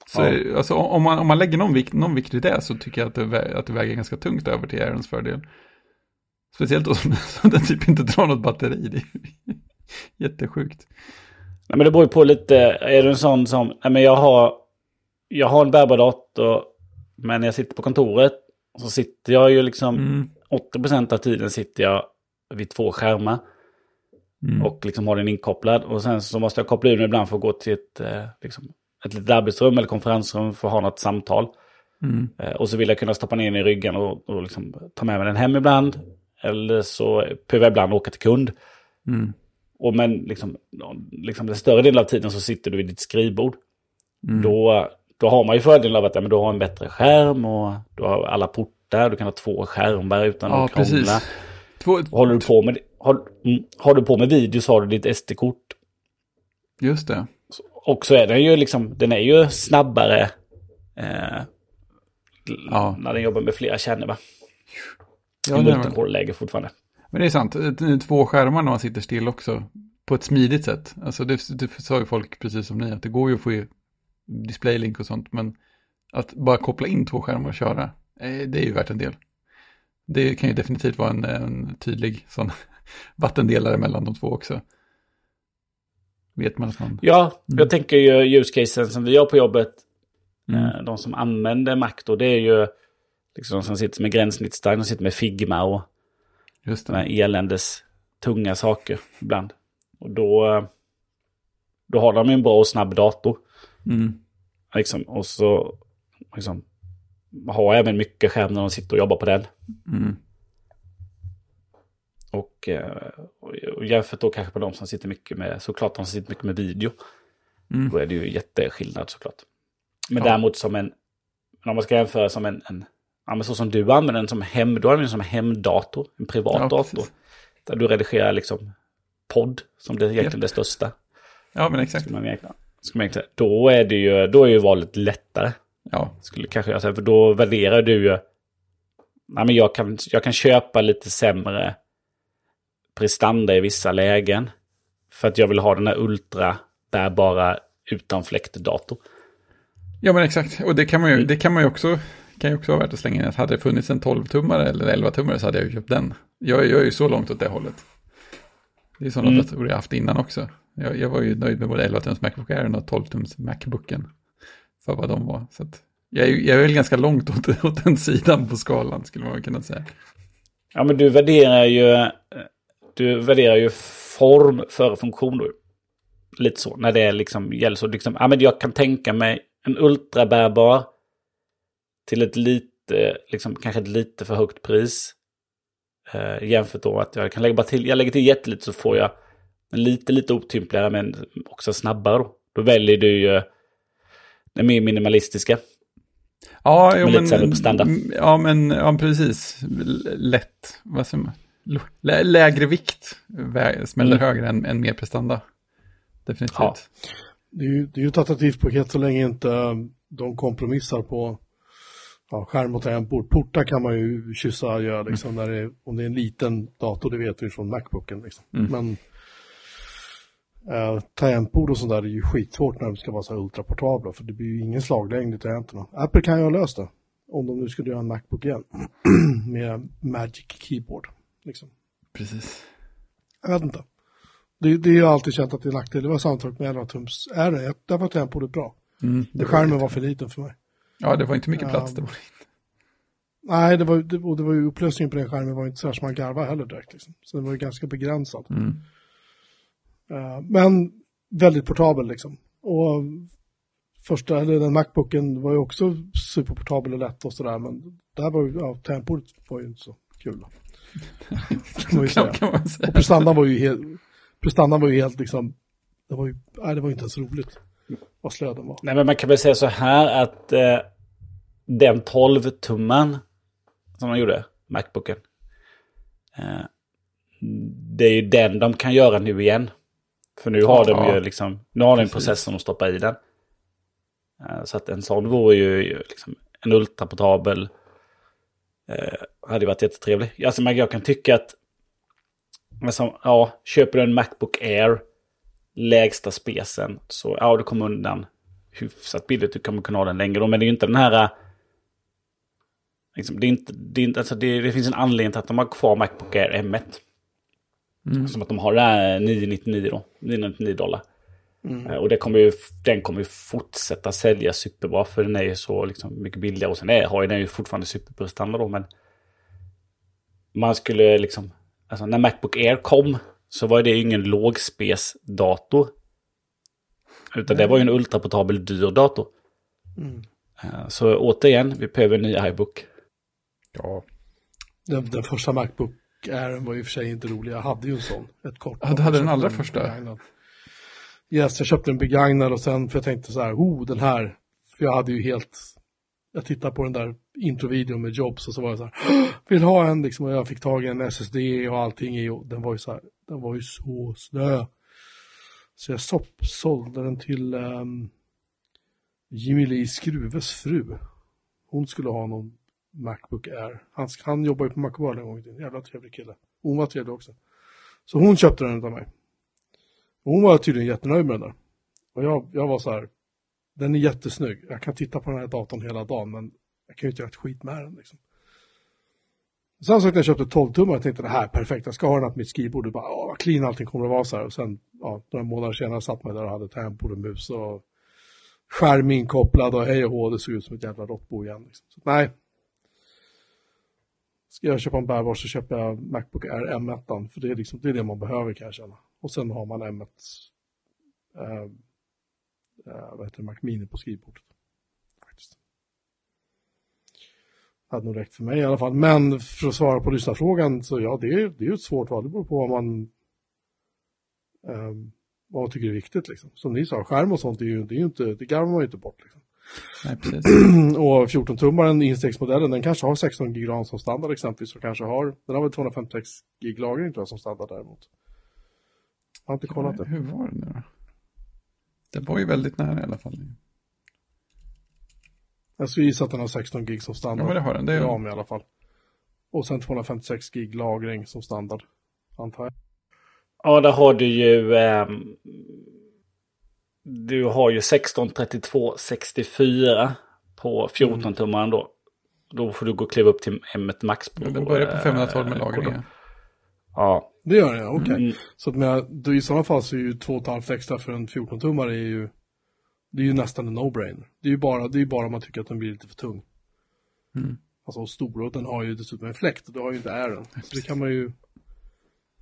Så ja. alltså, om, man, om man lägger någon vikt, någon vikt i det så tycker jag att det, att det väger ganska tungt över till Aarons fördel. Speciellt då som, som den typ inte drar något batteri. Det är jättesjukt. Nej, men det beror ju på lite. Är du en sån som... Nej, men jag har, jag har en bärbar dator. Men när jag sitter på kontoret så sitter jag ju liksom... Mm. 80% av tiden sitter jag vid två skärmar. Mm. Och liksom har den inkopplad. Och sen så måste jag koppla ur den ibland för att gå till ett, eh, liksom, ett litet arbetsrum eller konferensrum för att ha något samtal. Mm. Eh, och så vill jag kunna stoppa ner den i ryggen och, och liksom ta med mig den hem ibland. Eller så behöver jag ibland åka till kund. Mm. Och men liksom, liksom den större delen av tiden så sitter du vid ditt skrivbord. Mm. Då, då har man ju fördelen av att ja, men du har en bättre skärm och du har alla portar. Du kan ha två skärmar utan ja, att krångla. Två... Håller du på med, har, mm, har du på med video så har du ditt SD-kort. Just det. Och så är den ju liksom, den är ju snabbare eh, ja. när den jobbar med flera kärnor va? Ja, multicore-läge fortfarande. Men det är sant, två skärmar när man sitter still också. På ett smidigt sätt. Alltså det, det sa ju folk precis som ni, att det går ju att få displaylink och sånt. Men att bara koppla in två skärmar och köra, eh, det är ju värt en del. Det kan ju definitivt vara en, en tydlig sån vattendelare mellan de två också. Vet man att man... Ja, mm. jag tänker ju use-casen som vi har på jobbet. Mm. Eh, de som använder Mac då, det är ju Liksom som sitter med gränssnittstagg, de sitter med Figma och Just med eländes tunga saker ibland. Och då, då har de en bra och snabb dator. Mm. Liksom, och så liksom, har även mycket skärm när de sitter och jobbar på den. Mm. Och, eh, och jämfört då kanske på de som sitter mycket med, såklart de som sitter mycket med video. Mm. Då är det ju jätteskillnad såklart. Men ja. däremot som en, om man ska jämföra som en, en ja, men så som du använder den som hem, du använder den som hemdator, en privat ja, dator. Där du redigerar liksom podd, som det är egentligen yep. det största. Ja, men exakt. Man egentligen, man egentligen, då är det ju, då är ju valet lättare. Ja. Skulle kanske jag säga, för då värderar du ju, ja, men jag kan, jag kan köpa lite sämre prestanda i vissa lägen. För att jag vill ha den här ultra bärbara utan fläktdator. Ja men exakt, och det kan man ju, mm. det kan man ju också kan ju också vara värt att slänga in att hade det funnits en 12-tummare eller 11-tummare så hade jag ju köpt den. Jag, jag är ju så långt åt det hållet. Det är sådana mm. datorer jag haft innan också. Jag, jag var ju nöjd med både 11-tums Macbook Air och 12-tums Macbooken. För vad de var. Så jag, är, jag är väl ganska långt åt, åt den sidan på skalan skulle man kunna säga. Ja, men du värderar ju, du värderar ju form före funktion då. Lite så, när det liksom gäller så. Liksom, ja, men jag kan tänka mig en ultrabärbar till ett lite, liksom, kanske ett lite för högt pris. Eh, jämfört då att jag kan lägga bara till, jag lägger till jättelite så får jag en lite, lite otympligare men också snabbare då. Då väljer du ju den mer minimalistiska. Ja, jo, Med lite men, prestanda. ja, men ja, precis. Lätt, vad säger man? Lä, lägre vikt smäller Mm. högre än, än mer prestanda. Definitivt. Ja. Det är ju, det är ju ett attraktivt paket så länge inte eh, de kompromissar på ja, skärm och tangentbord. Portar kan man ju kyssa och göra liksom, när det är, om det är en liten dator, det vet vi från Macbooken. Liksom. Mm. Men eh, tangentbord och sånt där är ju skitsvårt när de ska vara så här ultraportabla, för det blir ju ingen slaglängd i tangenterna. Apple kan ju ha löst det, om de nu skulle göra en Macbook igen, med Magic Keyboard. Liksom. Precis. Jag vet inte. Det, det är ju alltid känt att det är nackdel. Det var samtalet med 11 tums är det. Där var tangentbordet bra. Mm, det var Skärmen lite- var för liten för mig. Ja, det var inte mycket plats. Ja. Det var. Nej, det var, det, och det var ju upplösningen på den skärmen var inte så här som man garvar heller direkt. Liksom. Så den var ju ganska begränsad. Mm. Eh, men väldigt portabel liksom. Och första, eller den Macbooken var ju också superportabel och lätt och sådär. Men där var ju, ja, tangentbordet var ju inte så kul. Då. Kan man ju säga. Kan man säga. Och prestandan var ju helt, prestandan var ju helt liksom, det var ju, nej det var ju inte ens roligt. Vad slö den var. Nej, men man kan väl säga så här att eh, den 12-tumman som de gjorde, Macbooken. Eh, det är ju den de kan göra nu igen. För nu har de Ja, ju liksom, nu har de en process som de stoppar i den. Eh, så att en sån vore ju ju liksom en ultraportabel. Eh, hade ju varit jättetrevlig. Alltså man, jag kan tycka att, alltså, ja, köper du en Macbook Air, lägsta spesen, så ja, du kommer undan hyfsat billigt. Du kommer kunna ha den längre då, men det är ju inte den här... eh, Liksom, det, är inte, det, är inte, alltså det, det finns en anledning till att de har kvar Macbook Air M1. Mm. Som att de har det här 999 då. 999 dollar. Mm. Eh, Och det kommer ju, den kommer ju fortsätta sälja superbra. För den är ju så liksom mycket billigare. Och sen är, har ju den ju fortfarande superprestanda då. Men man skulle liksom... Alltså när Macbook Air kom så var det ju ingen lågspes-dator. Utan det var ju en ultraportabel dyr dator. Mm. Eh, Så återigen, vi behöver en ny iBook. Ja. Den, den första Macbook Air var ju för sig inte rolig. Jag hade ju en sån. Ett kort. Ja, du hade den allra första? begagnad. Yes, jag köpte en begagnad och sen för jag tänkte så här, oh den här. För jag hade ju helt, jag tittade på den där introvideon med Jobs och så var jag så här, "Åh, vill ha en liksom och jag fick tag i en SSD och allting i och den var ju så här, den var ju så snö. Så jag sopp, sålde den till um, Jimmy Lee Skruves fru. Hon skulle ha någon Macbook Air. Han, han jobbar ju på Macworld en gång i tiden. Jävla trevlig kille. Hon var trevlig också. Så hon köpte den av mig. Och hon var tydligen jättenöjd med den där. Och jag, jag var så här, den är jättesnygg. Jag kan titta på den här datorn hela dagen, men jag kan ju inte göra ett skit med den. Liksom. Sen så när jag köpte 12 tummar, och tänkte det här är perfekt, jag ska ha den här på mitt skrivbord. Och bara, åh vad clean allting kommer att vara så här. Och sen, ja, några månader senare satt man där och hade tangentbord och mus och skärm inkopplad och hej och hå, det såg ut som ett jävla råttbo igen. Liksom. Så, nej. Ska jag köpa en bärbar så köper jag Macbook Air M1, för det är, liksom, det är det man behöver kan jag känna. Och sen har man M1, eh, eh, vad heter det, Mac Mini på skrivbordet. Faktiskt. Hade nog räckt för mig i alla fall. Men för att svara på lyssnarfrågan så ja, det är, det är ett svårt val. Det beror på vad man, eh, vad man tycker är viktigt liksom. Som ni sa, skärm och sånt, det är ju, det är inte, det garvar man ju inte bort liksom. Nej. Och 14-tummaren, instegsmodellen, den kanske har 16 gig RAM som standard exempelvis. Och kanske har, den har väl 256 gig lagring tror jag som standard däremot. Jag har inte kollat det. Hur var det nu då? Det var ju väldigt nära i alla fall. Jag skulle gissa att den har 16 gig som standard. Ja, men det har den. Det är- RAM i alla fall. Och sen 256 gig lagring som standard, antar jag. Ja, där har du ju... ehm, du har ju 163264 på 14-tummaren då. Då får du gå och kliva upp till M1 Max. På, Ja, Den börjar på 512 med eh, lagringen. Ja. Det gör den ja, okej. Mm. Så att med, då i sådana fall så är ju 2,5 extra för en 14-tummare är ju, det är ju nästan en no-brainer. Det är ju bara, det är ju bara om man tycker att den blir lite för tung. Mm. Alltså och stora och den har ju dessutom en fläkt och det har ju inte Airen. Så det kan man ju,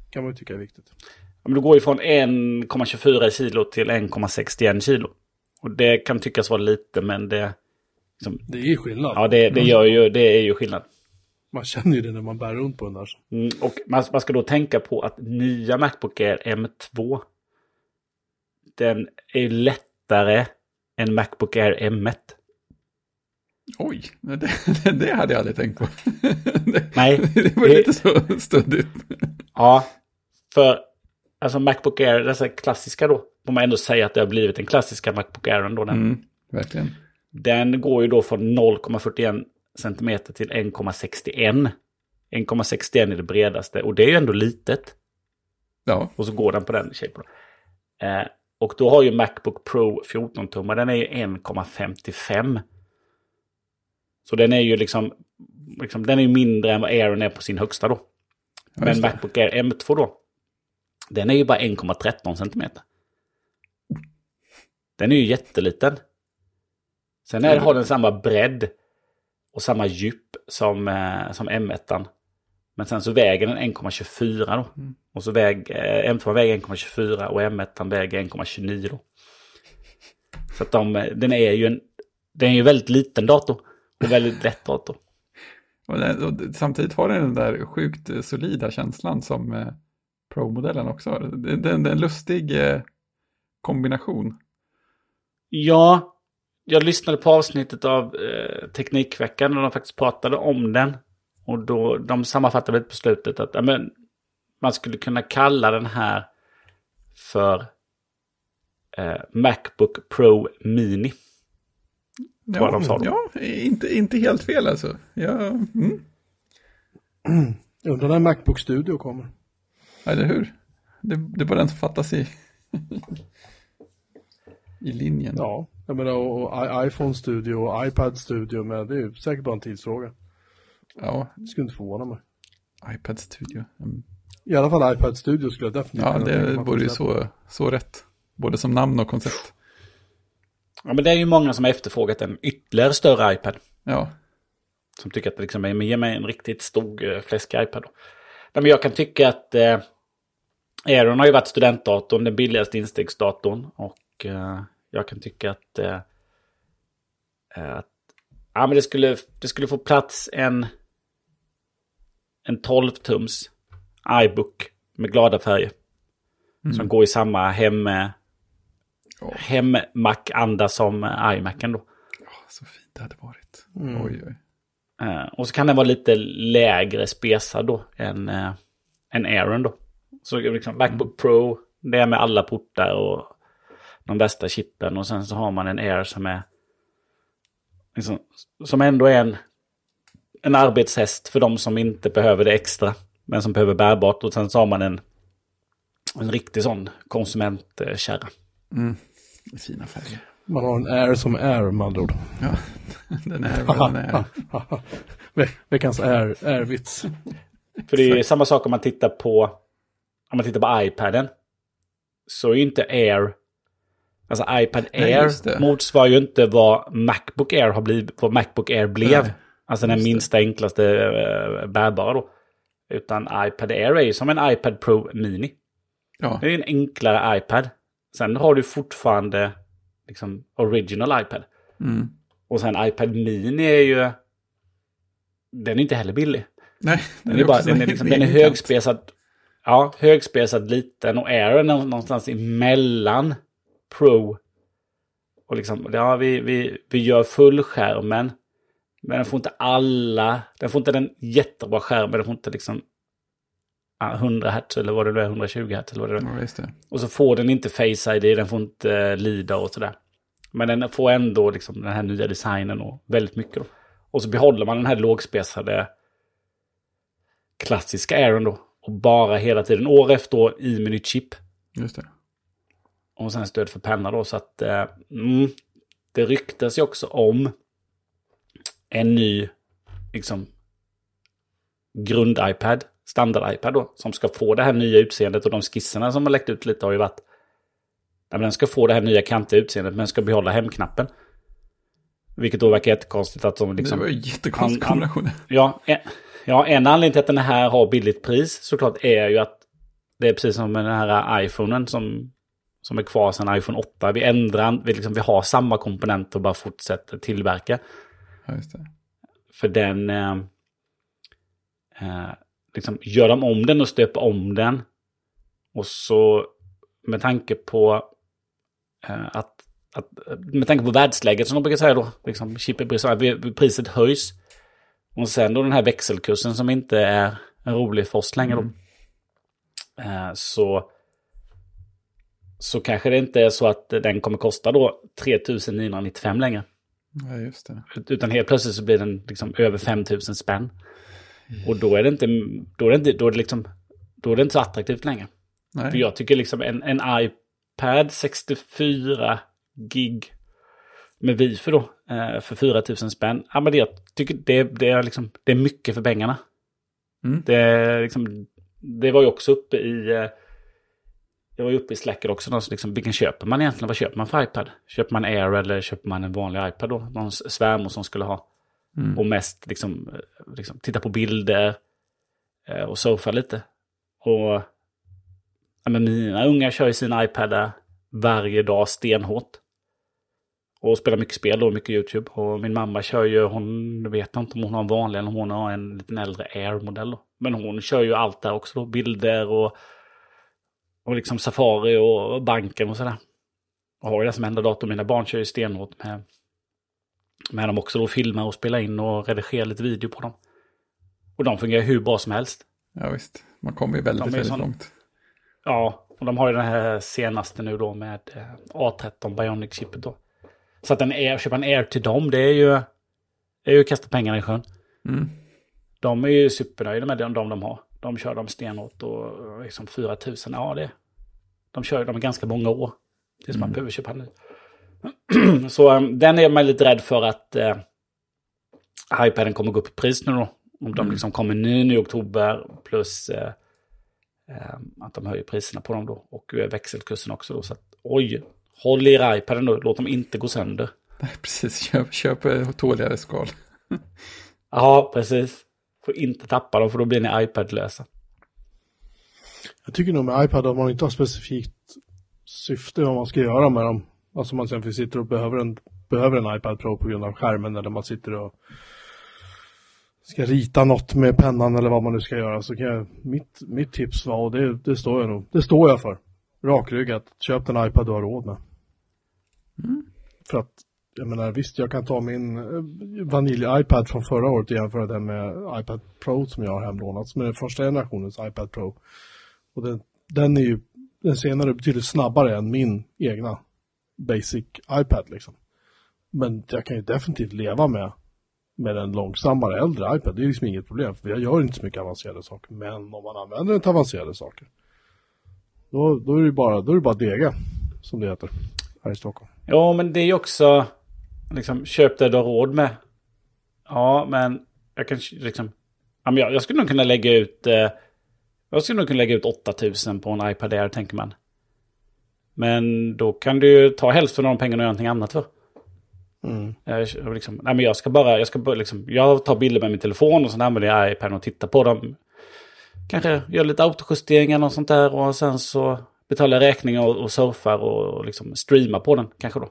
kan man ju tycka är viktigt. Ja, men du går ju från 1,24 kilo till 1,61 kilo. Och det kan tyckas vara lite men det... Liksom, Det är ju skillnad. ja, det, det, gör ju, det är ju skillnad. Man känner ju det när man bär runt på den där. Mm, och man, man ska då tänka på att nya Macbook Air M2 den är ju lättare än Macbook Air M1. Oj, det, det, hade jag aldrig tänkt på. Det, Nej, det var det- lite så stöddigt. Ja, för alltså Macbook Air, dessa klassiska då, får man ändå säga att det har blivit den klassiska Macbook Airen då. Den, Mm, verkligen. den går ju då från 0,41 cm till 1,61. 1,61 är det bredaste och det är ju ändå litet. Ja, Och så går den på den shapen. Eh, och då har ju Macbook Pro 14 tummar, den är ju 1,55. Så den är ju liksom, liksom, den är ju mindre än vad Airen är på sin högsta då. Men. Macbook Air M2 då, den är ju bara 1,13 cm. Den är ju jätteliten. Sen är, har den samma bredd och samma djup som, eh, som M1. Men sen så väger den 1,24 då. Och så väg, eh, M2 väger 1,24 och M1 väger 1,29 då. Så att de, eh, den är ju en, den är ju väldigt liten dator. Och väldigt lätt dator. Och den, och samtidigt har den den där sjukt eh, solida känslan som eh, Pro-modellen också har. Det, det, det är en lustig eh, kombination. Ja, jag lyssnade på avsnittet av eh, Teknikveckan och de faktiskt pratade om den. Och då, de sammanfattade på slutet att ja, men, man skulle kunna kalla den här för eh, Macbook Pro Mini. Jag de sa ja inte, inte helt fel alltså. Ja, mm, undrar när Macbook Studio kommer. eller hur? Det, det är bara den som fattas i, i linjen. Ja, jag menar och, och iPhone Studio och iPad Studio, men det är ju säkert bara en tidsfråga. Ja, Det skulle inte förvåna mig. iPad Studio. Mm. I alla fall iPad Studio skulle jag definitivt Ja, det vore ju så, så rätt. Både som namn och koncept. Ja, men det är ju många som har efterfrågat en ytterligare större iPad. Ja, Som tycker att det liksom är, men ge mig en riktigt stor eh, fläskig iPad. Då. Nej, men jag kan tycka att eh, Aeron har ju varit studentdatorn, den billigaste instegsdatorn. Och eh, jag kan tycka att, eh, eh, att ja, men det, skulle, det skulle få plats en, en 12-tums iBook med glada färger. Som går i samma hem, Ja. hem-Mac-anda som eh, iMacen då. så fint det hade varit. Mm. Oj, oj. Eh, och så kan den vara lite lägre spesad då än, eh, än Aeron då. Så liksom Macbook Pro, det är med alla portar och de bästa chippen. Och sen så har man en Air som är liksom, som ändå är en, en arbetshäst för de som inte behöver det extra. Men som behöver bärbart. Och sen så har man en, en riktig sån konsumentkärra. Mm. Fina färger. Man har en Air som Air med andra ord. Ja, den är vad den är. Ve- Veckans Air, Air-vits. För det är samma sak om man tittar på, om man tittar på iPaden. Så är ju inte Air, alltså iPad Nej, Air det. motsvarar ju inte vad Macbook Air har blivit, vad Macbook Air blev. Nej, alltså den minsta, enklaste uh, bärbara då. Utan iPad Air är ju som en iPad Pro Mini. Ja, Det är en enklare iPad. Sen har du fortfarande liksom original iPad. mm. Och sen iPad Mini är ju, den är inte heller billig. nej. Den är, bara, den är, liksom, den är högspesad. Ja, högspesad liten och Air är nå- någonstans emellan Pro. Och liksom, ja, vi, vi, vi gör fullskärmen. Men den får inte alla, den får inte den jättebra skärmen, den får inte liksom ja, 100 Hz eller vad det nu är, 120 Hz eller vad det nu är. Ja, det. Och så får den inte Face ID, den får inte uh, lida och sådär. Men den får ändå liksom den här nya designen och väldigt mycket då. Och så behåller man den här lågspesade klassiska Airen då. Och bara hela tiden, år efter år, i med nytt chip. Just det. Och sen stöd för penna då, så att eh, mm, det ryktas ju också om en ny, liksom, grund-iPad, standard-iPad då, som ska få det här nya utseendet och de skisserna som har läckt ut lite har ju varit, ja, den ska få det här nya kantiga utseendet men ska behålla hemknappen. Vilket då verkar jättekonstigt att de liksom... Det var ju jättekonstig kombination. Ja, en, ja, en anledning till att den här har billigt pris såklart är ju att det är precis som med den här iPhonen som, som är kvar sedan iPhone 8. Vi ändrar, vi, liksom, vi har samma komponenter och bara fortsätter tillverka. Ja, just det. För den, eh, eh, liksom gör de om den och stöper om den. Och så med tanke på eh, att, att, med tanke på världsläget som de brukar säga då, liksom priset höjs. Och sen då den här växelkursen som inte är en rolig för oss längre då. Eh, så, så kanske det inte är så att den kommer kosta då 3995 längre. Ja, just det. Utan helt plötsligt så blir den liksom över 5000 spänn. Och då är det inte, då är det inte, då är det liksom, då är det inte så attraktivt längre. För Nej. jag tycker liksom en, en iPad 64 gig med wifi då, eh, för 4000 spänn. Ja men det, jag tycker det, det, är liksom, det är mycket för pengarna. Mm. Det, liksom, det var ju också uppe i, eh, jag var ju uppe i Slacker också, då, så liksom, vilken köper man egentligen? Vad köper man för iPad? Köper man Air eller köper man en vanlig iPad då? Någon svärmor som skulle ha. Mm. Och mest liksom, eh, liksom titta på bilder eh, och surfa lite. Och ja, men mina unga kör ju sina iPadar varje dag stenhårt. Och spelar mycket spel och mycket YouTube. Och min mamma kör ju, hon vet inte om hon har en vanlig eller om hon har en liten äldre Air-modell. då. Men hon kör ju allt där också då. Bilder och, och liksom Safari och banken och sådär. Och har ju det som enda dator. Mina barn kör ju stenhårt med, med dem också då. Filmar och spelar in och redigerar lite video på dem. Och de fungerar hur bra som helst. Ja, visst. Man kommer ju väldigt, väldigt sån- långt. Ja, och de har ju den här senaste nu då med eh, A13 Bionic-chippet då. Så att en Air, köpa en Air till dem, det är ju, det är ju att kasta pengarna i sjön. Mm. De är ju supernöjda med de, de de har. De kör dem stenhårt och liksom 4000, ja det. De kör dem ganska många år. Tills man behöver köpa ny. Så um, den är man lite rädd för att eh, iPaden kommer gå upp i pris nu då. Om de liksom kommer ny nu i oktober plus eh, eh, att de höjer priserna på dem då. Och eh, växelkursen också då. Så att oj, håll i iPaden då. Låt dem inte gå sönder. Nej, precis. Köp, köp eh, tåligare skal. Ja, precis. Får inte tappa dem för då blir ni iPad-lösa. Jag tycker nog med iPad att man inte har specifikt syfte vad man ska göra med dem. Alltså man sen sitter och behöver en, behöver en iPad Pro på grund av skärmen eller man sitter och ska rita något med pennan eller vad man nu ska göra så kan jag, mitt, mitt tips var, och det, det står jag nog, det står jag för, rakryggat, köp den iPad du har råd med. För att, jag menar visst jag kan ta min eh, vanilj-iPad från förra året och jämföra den med iPad Pro som jag har hemlånat, som är den första generationens iPad Pro. Och den, den är ju, den senare är betydligt snabbare än min egna basic iPad liksom. Men jag kan ju definitivt leva med, med en långsammare äldre iPad. Det är liksom inget problem, för jag gör inte så mycket avancerade saker. Men om man använder den till avancerade saker, då, då är det bara, då är det bara dega, som det heter här i Stockholm. Ja, men det är ju också liksom köp det du har råd med. Ja, men jag kan liksom... Jag, jag skulle nog kunna lägga ut... Eh, jag skulle nog kunna lägga ut 8000 på en iPad Air, tänker man. Men då kan du ju ta hälften av de pengarna och göra någonting annat för. Mm. Jag, liksom, nej, men jag ska bara... Jag, ska bara liksom, jag tar bilder med min telefon och sen använder jag iPaden och tittar på dem. Kanske gör lite autojusteringar och sånt där och sen så betalar jag räkningar och, och surfar och, och liksom streamar på den kanske då.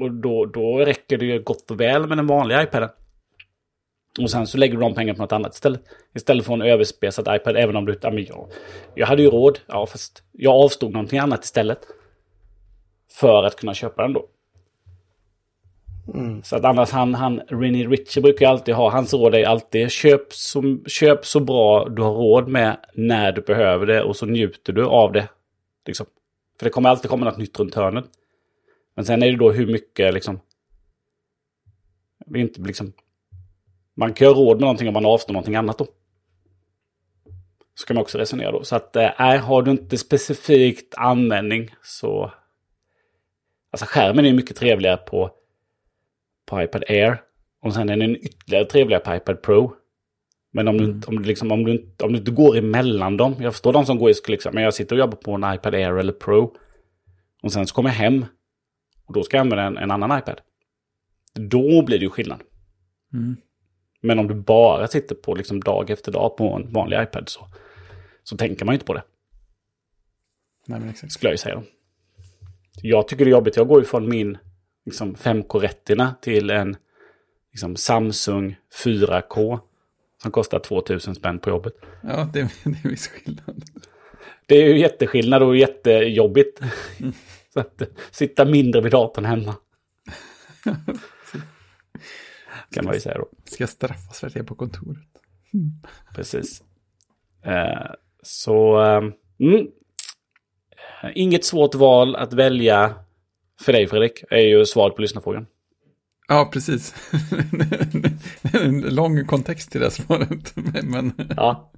Och då, då räcker det ju gott och väl med den vanliga iPaden. Och sen så lägger du de pengarna på något annat istället. Istället för en överspesad iPad, även om du... Ja, men jag, jag hade ju råd, ja fast jag avstod någonting annat istället. För att kunna köpa den då. Mm. Så att annars han, han Rinny Ritchie brukar ju alltid ha, hans råd är alltid köp så, köp så bra du har råd med när du behöver det och så njuter du av det. Liksom. För det kommer alltid komma något nytt runt hörnet. Men sen är det då hur mycket liksom... Det är inte liksom... Man kan ju ha råd med någonting om man avstår någonting annat då. Så kan man också resonera då. Så att, äh, har du inte specifikt användning så... Alltså skärmen är mycket trevligare på, på iPad Air. Och sen är den ytterligare trevligare på iPad Pro. Men om du, inte- om, du liksom, om, du, inte- om du inte går emellan dem. Jag förstår de som går i liksom, men jag sitter och jobbar på en iPad Air eller Pro. Och sen så kommer jag hem. Och då ska jag använda en, en annan iPad. Då blir det ju skillnad. Mm. Men om du bara sitter på liksom dag efter dag på en vanlig iPad så, så tänker man ju inte på det. Nej, men exakt. Skulle jag ju säga. Jag tycker det är jobbigt. Jag går ju från min liksom, 5K Retina till en liksom, Samsung 4K. Som kostar 2000 spänn på jobbet. Ja, det, är- det är viss skillnad. Det är ju jätteskillnad och jättejobbigt. Så att eh, sitta mindre vid datorn hemma. kan man ju säga då. Ska straffas för att jag är på kontoret? Precis. Eh, så, eh, mm. Inget svårt val att välja för dig Fredrik, är ju svaret på lyssnarfrågan. Ja, precis. en lång kontext till det svaret. Men, Ja,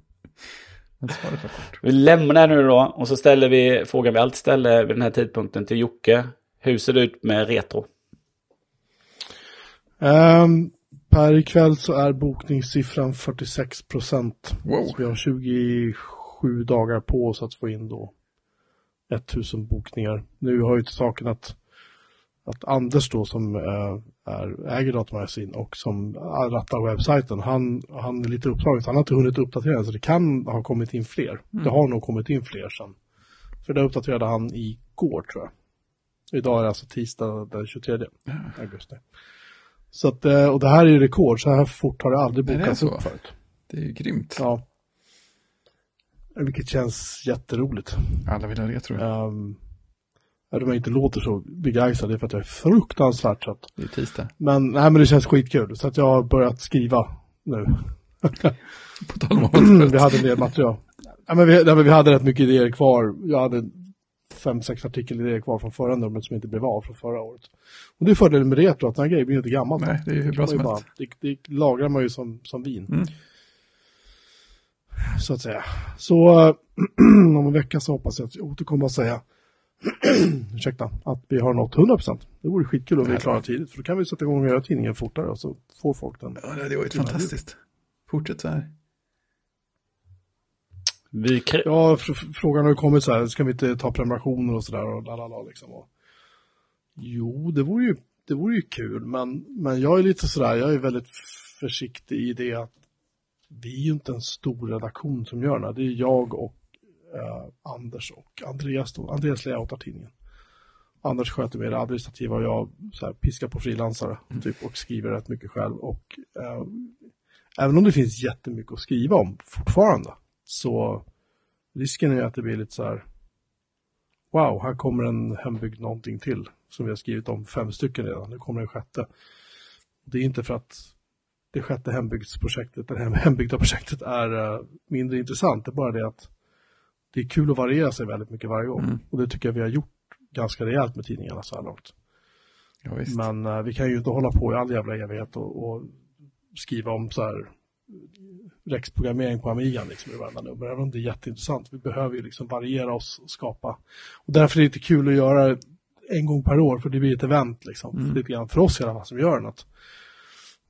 men svaret var kort. vi lämnar nu då och så ställer vi frågan vi alltid ställer vid den här tidpunkten till Jocke. Hur ser det ut med retro? Um, per ikväll så är bokningssiffran 46 procent. Wow. Så vi har 27 dagar på oss att få in då 1000 bokningar. Nu har ju till saken att, att Anders då som eh, är, äger Datamagasin och som rattar webbsajten, han, han är lite upptagen han har inte hunnit uppdatera så det kan ha kommit in fler. Det har nog kommit in fler sen. För det uppdaterade han igår tror jag. Idag är det alltså tisdag den 23 augusti. Så att, eh, och det här är ju rekord, så här fort har det aldrig det bokats upp förut. Det är ju grymt. Ja. Vilket känns jätteroligt. Alla vill ha retro. Um, även om jag inte låter så begeistrad, det är för att jag är fruktansvärt trött. Det är tisdag. Men, nej, men det känns skitkul, så att jag har börjat skriva nu. På tal om att vi hade en del material. Ja, men vi, nej, men vi hade rätt mycket idéer kvar. Jag hade fem, sex artikelidéer kvar från förra numret som inte blev av från förra året. Och det är fördelen med retro, att den här grejen blir inte gammal. Nej, det är hur bra som helst. det, det lagrar man ju som, som vin. Mm. Så att säga. Så om en vecka så hoppas jag att jag återkommer och säga ursäkta, att vi har nått 100%. Det vore skitkul om vi är klara tidigt, för då kan vi sätta igång och göra tidningen fortare och så får folk den. Ja, det hade varit fantastiskt. Fortsätt så här. Vi krä- Ja, fr- fr- frågan har ju kommit så här, ska vi inte ta prenumerationer och sådär och lalala liksom. Och, jo, det vore ju, det vore ju kul, men, men jag är lite sådär, jag är väldigt försiktig i det att vi är ju inte en stor redaktion som gör det. Det är jag och eh, Anders och Andreas då. Andreas layoutar tidningen. Anders sköter med det administrativa och jag så här, piskar på frilansare typ, och skriver rätt mycket själv. Och eh, även om det finns jättemycket att skriva om fortfarande så risken är att det blir lite så här wow, här kommer en hembyggd någonting till som vi har skrivit om fem stycken redan. Nu kommer en sjätte. Det är inte för att det sjätte hembygdsprojektet, det hembyggda projektet är eh, mindre intressant. Det är bara det att det är kul att variera sig väldigt mycket varje gång. Mm. Och det tycker jag vi har gjort ganska rejält med tidningarna så här långt. Ja. Men eh, vi kan ju inte hålla på i all jävla evighet och, och skriva om så här Rex-programmering på Amigan liksom, i varenda nummer, även om det är jätteintressant. Vi behöver ju liksom variera oss och skapa. Och därför är det lite kul att göra det en gång per år, för det blir ett event liksom. Mm. Lite grann för oss i alla fall som gör något.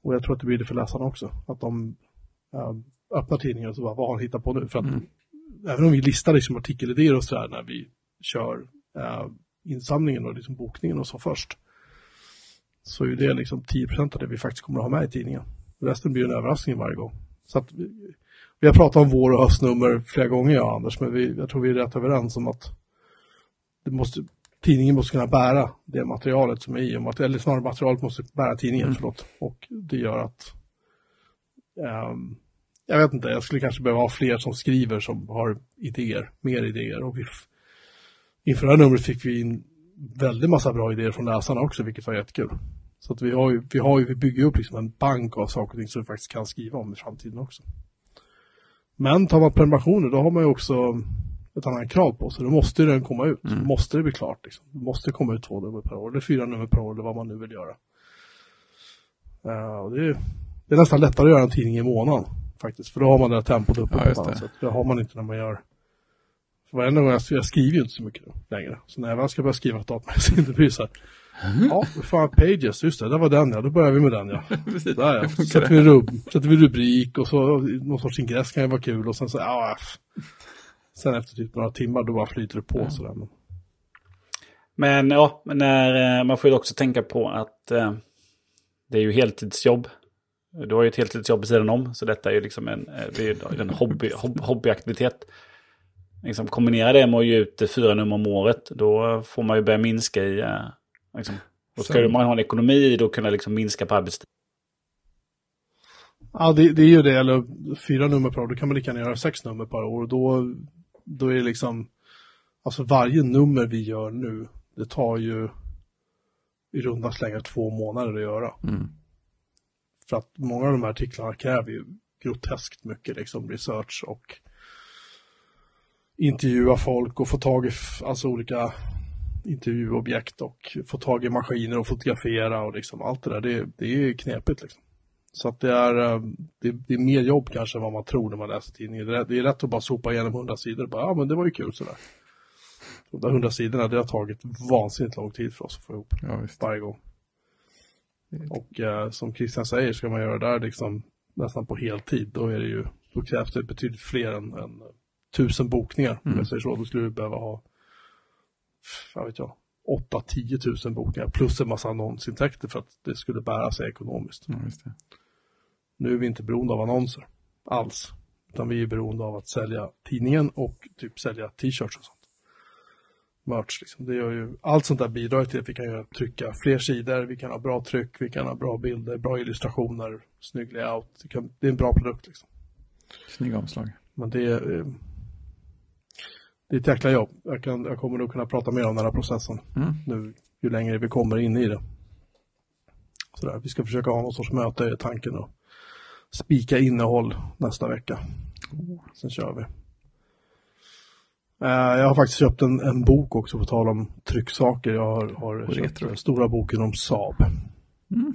Och jag tror att det blir det för läsarna också. Att de äh, öppnar tidningen och så bara, vad har han hittat på nu? För att Mm. Även om vi listar liksom artikelidéer och sådär när vi kör äh, insamlingen och liksom bokningen och så först. Så är det liksom 10% av det vi faktiskt kommer att ha med i tidningen. Resten blir en överraskning varje gång. Så att vi, vi har pratat om vår och höstnummer flera gånger jag och Anders, men vi, jag tror vi är rätt överens om att det måste, tidningen måste kunna bära det materialet som är i, eller snarare materialet måste bära tidningen, förlåt. Och det gör att ehm, jag vet inte, jag skulle kanske behöva ha fler som skriver som har idéer, mer idéer. Och vi, inför det här numret fick vi in väldigt massa bra idéer från läsarna också, vilket var jättekul. Så att vi har ju, vi har ju, vi bygger upp liksom en bank av saker och ting som vi faktiskt kan skriva om i framtiden också. Men tar man prenumerationer, då har man ju också ett annat krav på sig. Då måste ju den komma ut. Då måste det bli klart. Liksom. Det måste komma ut två nummer per år, eller fyra nummer per år, eller vad man nu vill göra. Och det, är, det är nästan lättare att göra en tidning i månaden, faktiskt. För då har man det här tempot uppe Ja, på annat det. sätt. Det har man inte när man gör för varenda gång jag, jag skriver ju inte så mycket längre. Så när jag väl ska börja skriva ett datamagasin, det blir så här. Ja, fan, pages, just det, där var den ja, då börjar vi med den ja. Där ja, så sätter det? vi, rub, sätter vi rubrik och så någon sorts ingress kan ju vara kul och sen så, ja, Sen efter typ några timmar då bara flyter det på sådär. Men, Men ja, men när, eh, man får ju också tänka på att eh, det är ju heltidsjobb. Du har ju ett heltidsjobb vid sidan om, så detta är ju liksom en, eh, en hobby, hob, hobbyaktivitet. Liksom kombinera det med att ge ut fyra nummer om året, då får man ju börja minska i... eh, Liksom. Då ska Så- man ha en ekonomi i då kunna liksom minska på arbetstid. Ja, det, det är ju det, eller fyra nummer per år, då kan man lika gärna göra sex nummer per år. Och då, då är det liksom, alltså varje nummer vi gör nu, det tar ju i runda slängar två månader att göra. Mm. För att många av de här artiklarna kräver ju groteskt mycket liksom research och intervjua folk och få tag i alltså olika intervjuobjekt och få tag i maskiner och fotografera och liksom allt det där. Det, det är knepigt liksom. Så att det är, eh, det, det är mer jobb kanske än vad man tror när man läser tidningen. Det är, det är rätt att bara sopa igenom hundra sidor och bara, ja men det var ju kul sådär. De där hundra sidorna, det har tagit vansinnigt lång tid för oss att få ihop Ja, visst. varje gång. Och eh, som Christian säger, ska man göra det där liksom nästan på heltid, då är det ju, då krävs det betydligt fler än, än tusen bokningar. Om jag säger så, då skulle du behöva ha, jag vet jag, 8-10 tusen bokningar plus en massa annonsintäkter för att det skulle bära sig ekonomiskt. Ja. Nu är vi inte beroende av annonser alls, utan vi är beroende av att sälja tidningen och typ sälja t-shirts och sånt. Merch liksom. Det gör ju, allt sånt där bidrar till att vi kan göra, trycka fler sidor, vi kan ha bra tryck, vi kan ha bra bilder, bra illustrationer, snygg layout. Det, kan, det är en bra produkt liksom. Snygga omslag. Men det är, eh, det är ett jäkla jobb. Jag, kan, jag kommer nog kunna prata mer om den här processen Mm. nu ju längre vi kommer in i det. Sådär, vi ska försöka ha någon sorts möte i tanken och spika innehåll nästa vecka. Sen kör vi. Eh, Jag har faktiskt köpt en, en bok också på tal om trycksaker. Jag har, har köpt retro. den stora boken om Saab. Mm.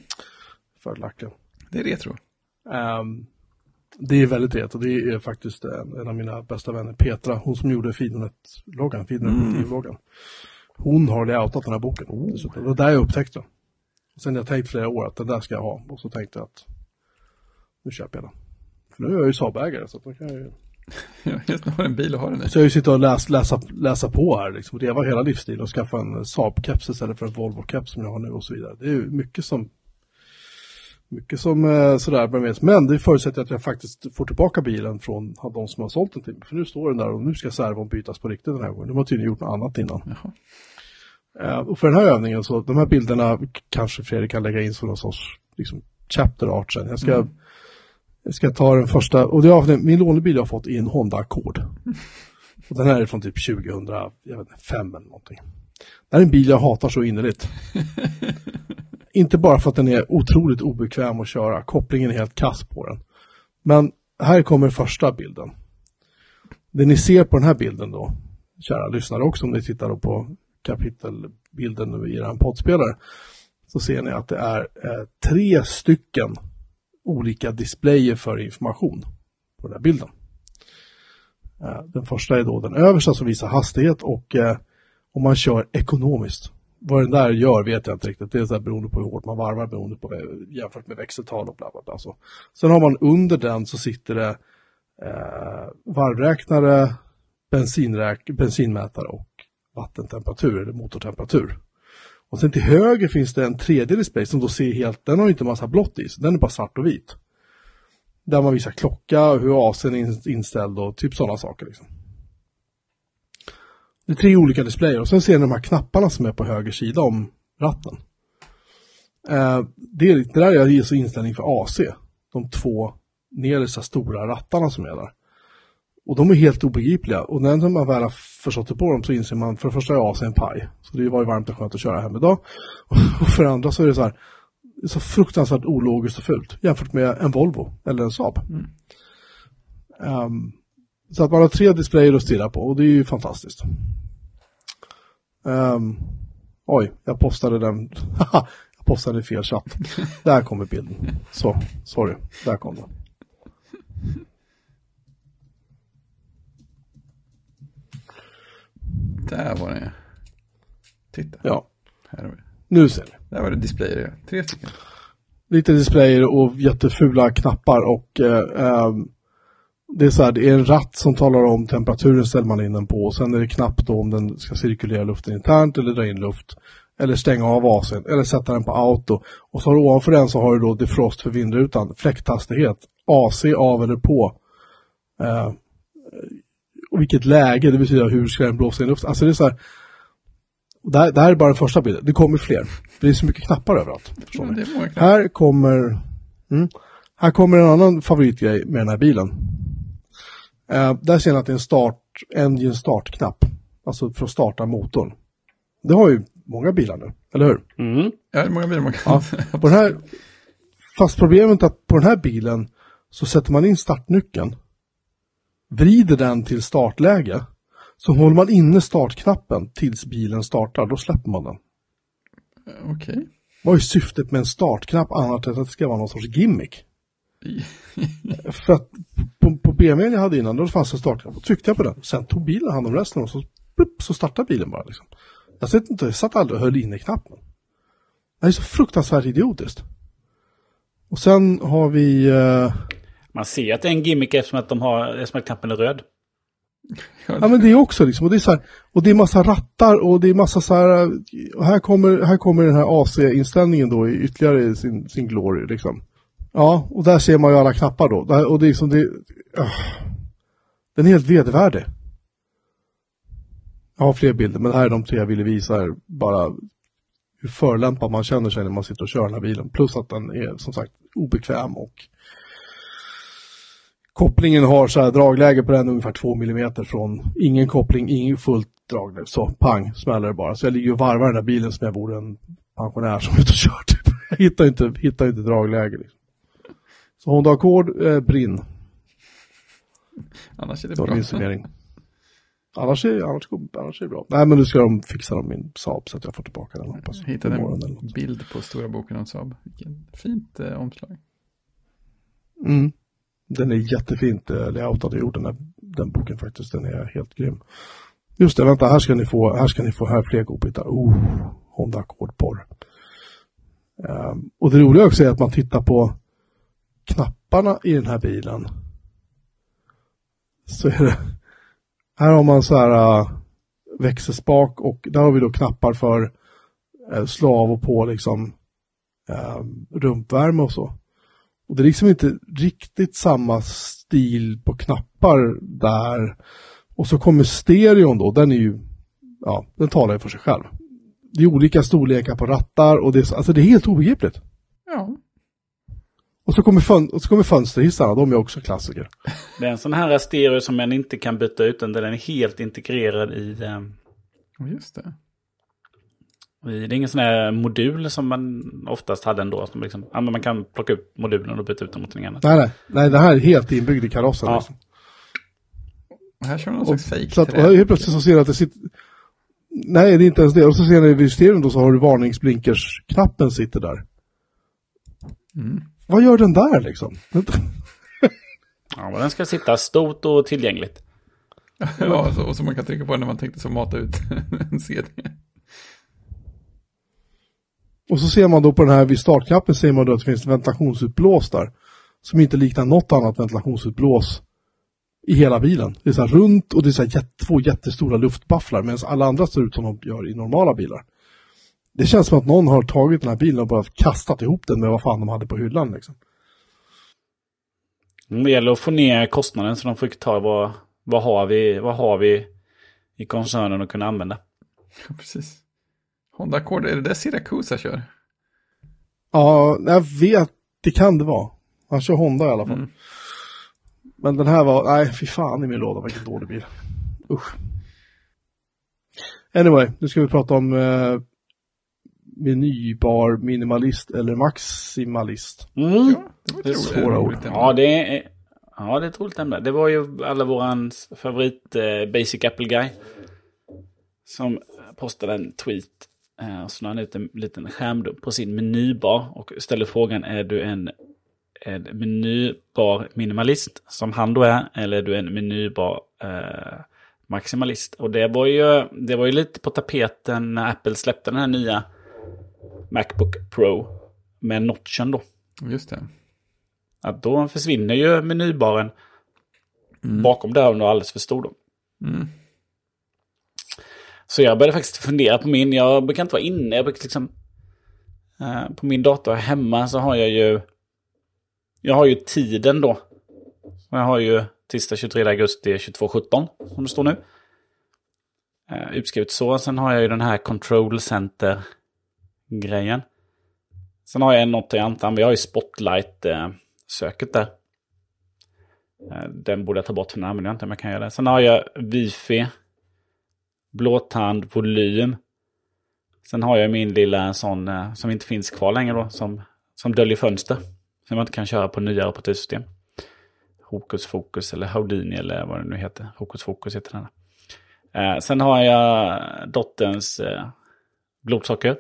Fördelaktigt. Det är retro. Ehm, det är väldigt och det är faktiskt en, en av mina bästa vänner, Petra, hon som gjorde Fidonet-loggan, Fidonet-loggan. Hon har layoutat den här boken. dessutom. Det var där jag upptäckte den. Sen har jag tänkt flera år att den där ska jag ha och så tänkte jag att nu köper jag den. För nu är jag ju Saab-ägare så då kan jag ju... Just nu har en bil och har den. Så jag har ju sitta och läs, läsa, läsa på här liksom, och leva hela livsstilen och skaffa en Saab-keps istället för en Volvo-keps som jag har nu och så vidare. Det är ju mycket som mycket som eh, sådär med. Men det förutsätter att jag faktiskt får tillbaka bilen från de som har sålt den till mig. För nu står den där och nu ska servon bytas på riktigt den här gången. De har tydligen gjort något annat innan. Jaha. Eh, och för den här övningen så, de här bilderna kanske Fredrik kan lägga in som någon sorts liksom, chapter art sen. Jag ska, jag ska ta den första, och det är, min lånebil jag har fått i en Honda Accord. Och den här är från typ 2005 eller någonting. Det här är en bil jag hatar så innerligt. Inte bara för att den är otroligt obekväm att köra, kopplingen är helt kass på den. Men här kommer första bilden. Det ni ser på den här bilden då, kära lyssnare också om ni tittar på kapitelbilden i er poddspelare, så ser ni att det är eh, tre stycken olika displayer för information på den här bilden. Eh, den första är då den översta som visar hastighet och eh, om man kör ekonomiskt. Vad den där gör vet jag inte riktigt. Det är så här beroende på hur hårt man varvar, beroende på eh, jämfört med växeltal och bla bla bla. Så. Sen har man under den så sitter det eh, varvräknare, bensinmätare och vattentemperatur eller motortemperatur. Och sen till höger finns det en tredje display som då ser helt, den har inte massa blått i sig, den är bara svart och vit. Där man visar klocka, hur AC'n är inställd och typ sådana saker. Liksom. Det är tre olika displayer och sen ser ni de här knapparna som är på höger sida om ratten. Eh, det, det där är alltså inställning för AC. De två nedersta stora rattarna som är där. Och de är helt obegripliga. Och när man väl har förstått det på dem så inser man för det första är AC en paj. Så det var ju varmt och skönt att köra hem idag. Och för det andra så är det så här det är så fruktansvärt ologiskt och fult jämfört med en Volvo eller en Saab. Um, så att man har tre displayer att stirra på och det är ju fantastiskt. Um, oj, jag postade den. jag postade i fel chatt. Där kommer bilden. Så, sorry. Där kom den. Där var det. Titta, Ja, här har vi. nu ser ni. Där var det displayer, ja. Tre stycken. Lite displayer och jättefula knappar och eh, ehm, det är så här, det är en ratt som talar om temperaturen ställer man in den på och sen är det knapp då om den ska cirkulera luften internt eller dra in luft Eller stänga av AC'n, eller sätta den på auto. Och så har du ovanför den så har du då defrost för vindrutan, fläkthastighet, AC av eller på. Eh, och vilket läge, det betyder hur ska den blåsa in luft. Alltså det är så här, det här, det här är bara den första bilden, det kommer fler. Det är så mycket knappar överallt. Ja. Här kommer, mm, här kommer en annan favoritgrej med den här bilen. Eh, där ser ni att det är en start, engine startknapp. Alltså för att starta motorn. Det har ju många bilar nu, eller hur? Mm. Ja, det är många bilar man kan... Ja, på den här, fast problemet är att på den här bilen så sätter man in startnyckeln, vrider den till startläge, så håller man inne startknappen tills bilen startar, då släpper man den. Okej. Vad är syftet med en startknapp annat än att det ska vara någon sorts gimmick? För att på, på BMWn jag hade innan, då fanns en startknapp. Då tryckte jag på den. Sen tog bilen hand om resten och så, plupp, så startade bilen bara. Liksom. Jag, satt inte, jag satt aldrig och höll inne knappen. Det är så fruktansvärt idiotiskt. Och sen har vi... Eh, Man ser att det är en gimmick eftersom att, de har, eftersom att knappen är röd. ja men det är också liksom, och det är så här, och det är massa rattar och det är massa så här, och här kommer, här kommer den här AC-inställningen då i ytterligare sin, sin glory liksom. Ja, och där ser man ju alla knappar då. Där, och det är liksom det... Uh, den är helt vedervärdig. Jag har fler bilder, men det här är de tre jag ville visa er. Bara hur förlämpad man känner sig när man sitter och kör den här bilen. Plus att den är som sagt obekväm och kopplingen har så här dragläge på den ungefär två millimeter från ingen koppling, ingen fullt dragläge. Så pang, smäller det bara. Så jag ligger och varvar den här bilen som jag vore en pensionär som är ute och kör. Typ. Jag hittar inte, hittar inte dragläge. Liksom. Så Honda Accord, eh, brinn. Annars är det Det bra. min summering. Annars är, annars, annars är det bra. Nej men nu ska de fixa dem min Saab så att jag får tillbaka den hoppas. Jag hittade en bild på stora boken om Saab. Vilken fint eh, omslag. Mm. Den är jättefint layoutad och gjord den, här, den boken faktiskt. Den är helt grym. Just det, vänta, här ska ni få, här ska ni få här fler godbitar. Oh, Honda Accord-porr. Um, ehm, och det roliga också är att man tittar på knapparna i den här bilen. Så är det, här har man så här uh, växelspak och där har vi då knappar för uh, slav och på liksom uh, rumpvärme och så. Och det är liksom inte riktigt samma stil på knappar där. Och så kommer stereon då, den är ju, ja, den talar ju för sig själv. Det är olika storlekar på rattar och det är, så- alltså det är helt obegripligt. Ja. Och så kommer, fön, och så kommer fönsterhissarna, de är också klassiker. Det är en sån här stereo som man inte kan byta ut den. Den är helt integrerad i... eh, Just det. Det är ingen sån här modul som man oftast hade ändå. Som liksom, ja, men man kan plocka upp modulen och byta ut den mot någonting annat. Nej, nej, nej, det här är helt inbyggd i karossen. Ja. Liksom. Och här kör någon Och, slags så att, och helt plötsligt så ser du att det sitter... Nej, det är inte ens det. Och så ser ni vid stereon då så har du varningsblinkersknappen sitter där. Mm. Vad gör den där liksom? Ja, men den ska sitta stort och tillgängligt. Ja, så, och så man kan trycka på den när man tänkte så mata ut en CD. Och så ser man då på den här vid startknappen ser man då att det finns ventilationsutblås där. Som inte liknar något annat ventilationsutblås i hela bilen. Det är så här runt och det är så här två jättestora luftbafflar medan alla andra ser ut som de gör i normala bilar. Det känns som att någon har tagit den här bilen och bara kastat ihop den med vad fan de hade på hyllan liksom. Det gäller att få ner kostnaden så de får ta vad, vad, har vi, vad har vi i koncernen att kunna använda. Ja, precis. Honda Accord, är det där Siracusa kör? Ja, jag vet, det kan det vara. Han kör Honda i alla fall. Mm. Men den här var, nej fy fan i min låda vilken dålig bil. Usch. Anyway, nu ska vi prata om eh, menybar minimalist eller maximalist. Mm. Ja, det Det är svåra ord. Ja, det är, ja, det är ett roligt ämne. Det var ju alla vårans favorit eh, Basic Apple Guy. Som postade en tweet. Så la han ut en liten skärmdump på sin menybar. Och ställer frågan, är du en, en menybar minimalist? Som han då är. Eller är du en menybar eh, maximalist? Och det var, ju, det var ju lite på tapeten när Apple släppte den här nya Macbook Pro. Med notchen då. Just det. Att då försvinner ju menybaren bakom där om du är alldeles för stor. Då. Mm. Så jag började faktiskt fundera på min, jag brukar inte vara inne, jag brukar liksom... Eh, på min dator hemma så har jag ju... Jag har ju tiden då. Jag har ju tisdag 23 augusti 22.17 som det står nu. Eh, utskrivet så. Sen har jag ju den här control center-grejen. Sen har jag något i antan. Vi har ju spotlight-söket eh, där. Eh, den borde jag ta bort för den använder jag inte, men jag kan göra det. Sen har jag wifi, blåtand, volym. Sen har jag min lilla sån eh, som inte finns kvar längre då, som, som döljer fönster. Som man inte kan köra på nyare operativsystem. Hokus Fokus eller Houdini eller vad det nu heter. Hokus Fokus heter den. Eh, sen har jag dotterns eh, blodsocker.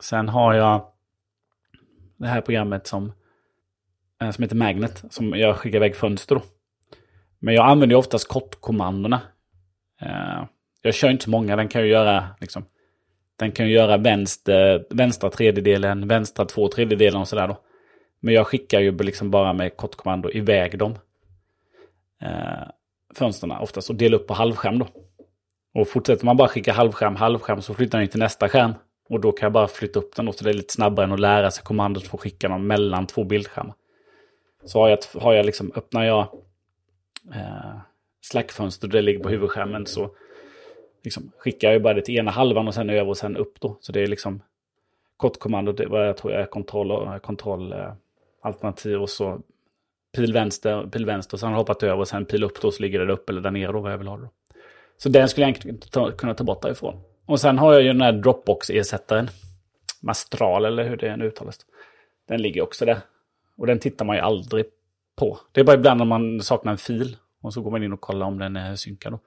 Sen har jag det här programmet som, eh, som heter Magnet. Som jag skickar iväg fönster då. Men jag använder ju oftast kortkommandona. Eh, jag kör inte så många. Den kan ju göra liksom, den kan ju göra vänster, vänstra tredjedelen, vänstra två tredjedelen och sådär då. Men jag skickar ju liksom bara med kortkommando iväg dem. Eh, fönstren oftast och delar upp på halvskärm då. Och fortsätter man bara skicka halvskärm, halvskärm så flyttar den till nästa skärm. Och då kan jag bara flytta upp den då, så det är lite snabbare än att lära sig kommandot för att skicka dem mellan två bildskärmar. Så har jag, har jag liksom, öppnar jag eh, Slack-fönster det ligger på huvudskärmen så liksom, skickar jag bara det till ena halvan och sen över och sen upp då. Så det är liksom kortkommando, det vad jag tror jag är kontroll, kontroll eh, alternativ och så pil vänster, pil vänster, och sen hoppat över och sen pil upp då så ligger det upp eller där nere då vad jag vill ha då. Så den skulle jag inte ta, kunna ta bort därifrån. Och sen har jag ju den här Dropbox-ersättaren. Mastral eller hur det nu uttalas. Den ligger också där. Och den tittar man ju aldrig på. Det är bara ibland när man saknar en fil. Och så går man in och kollar om den är synkad då.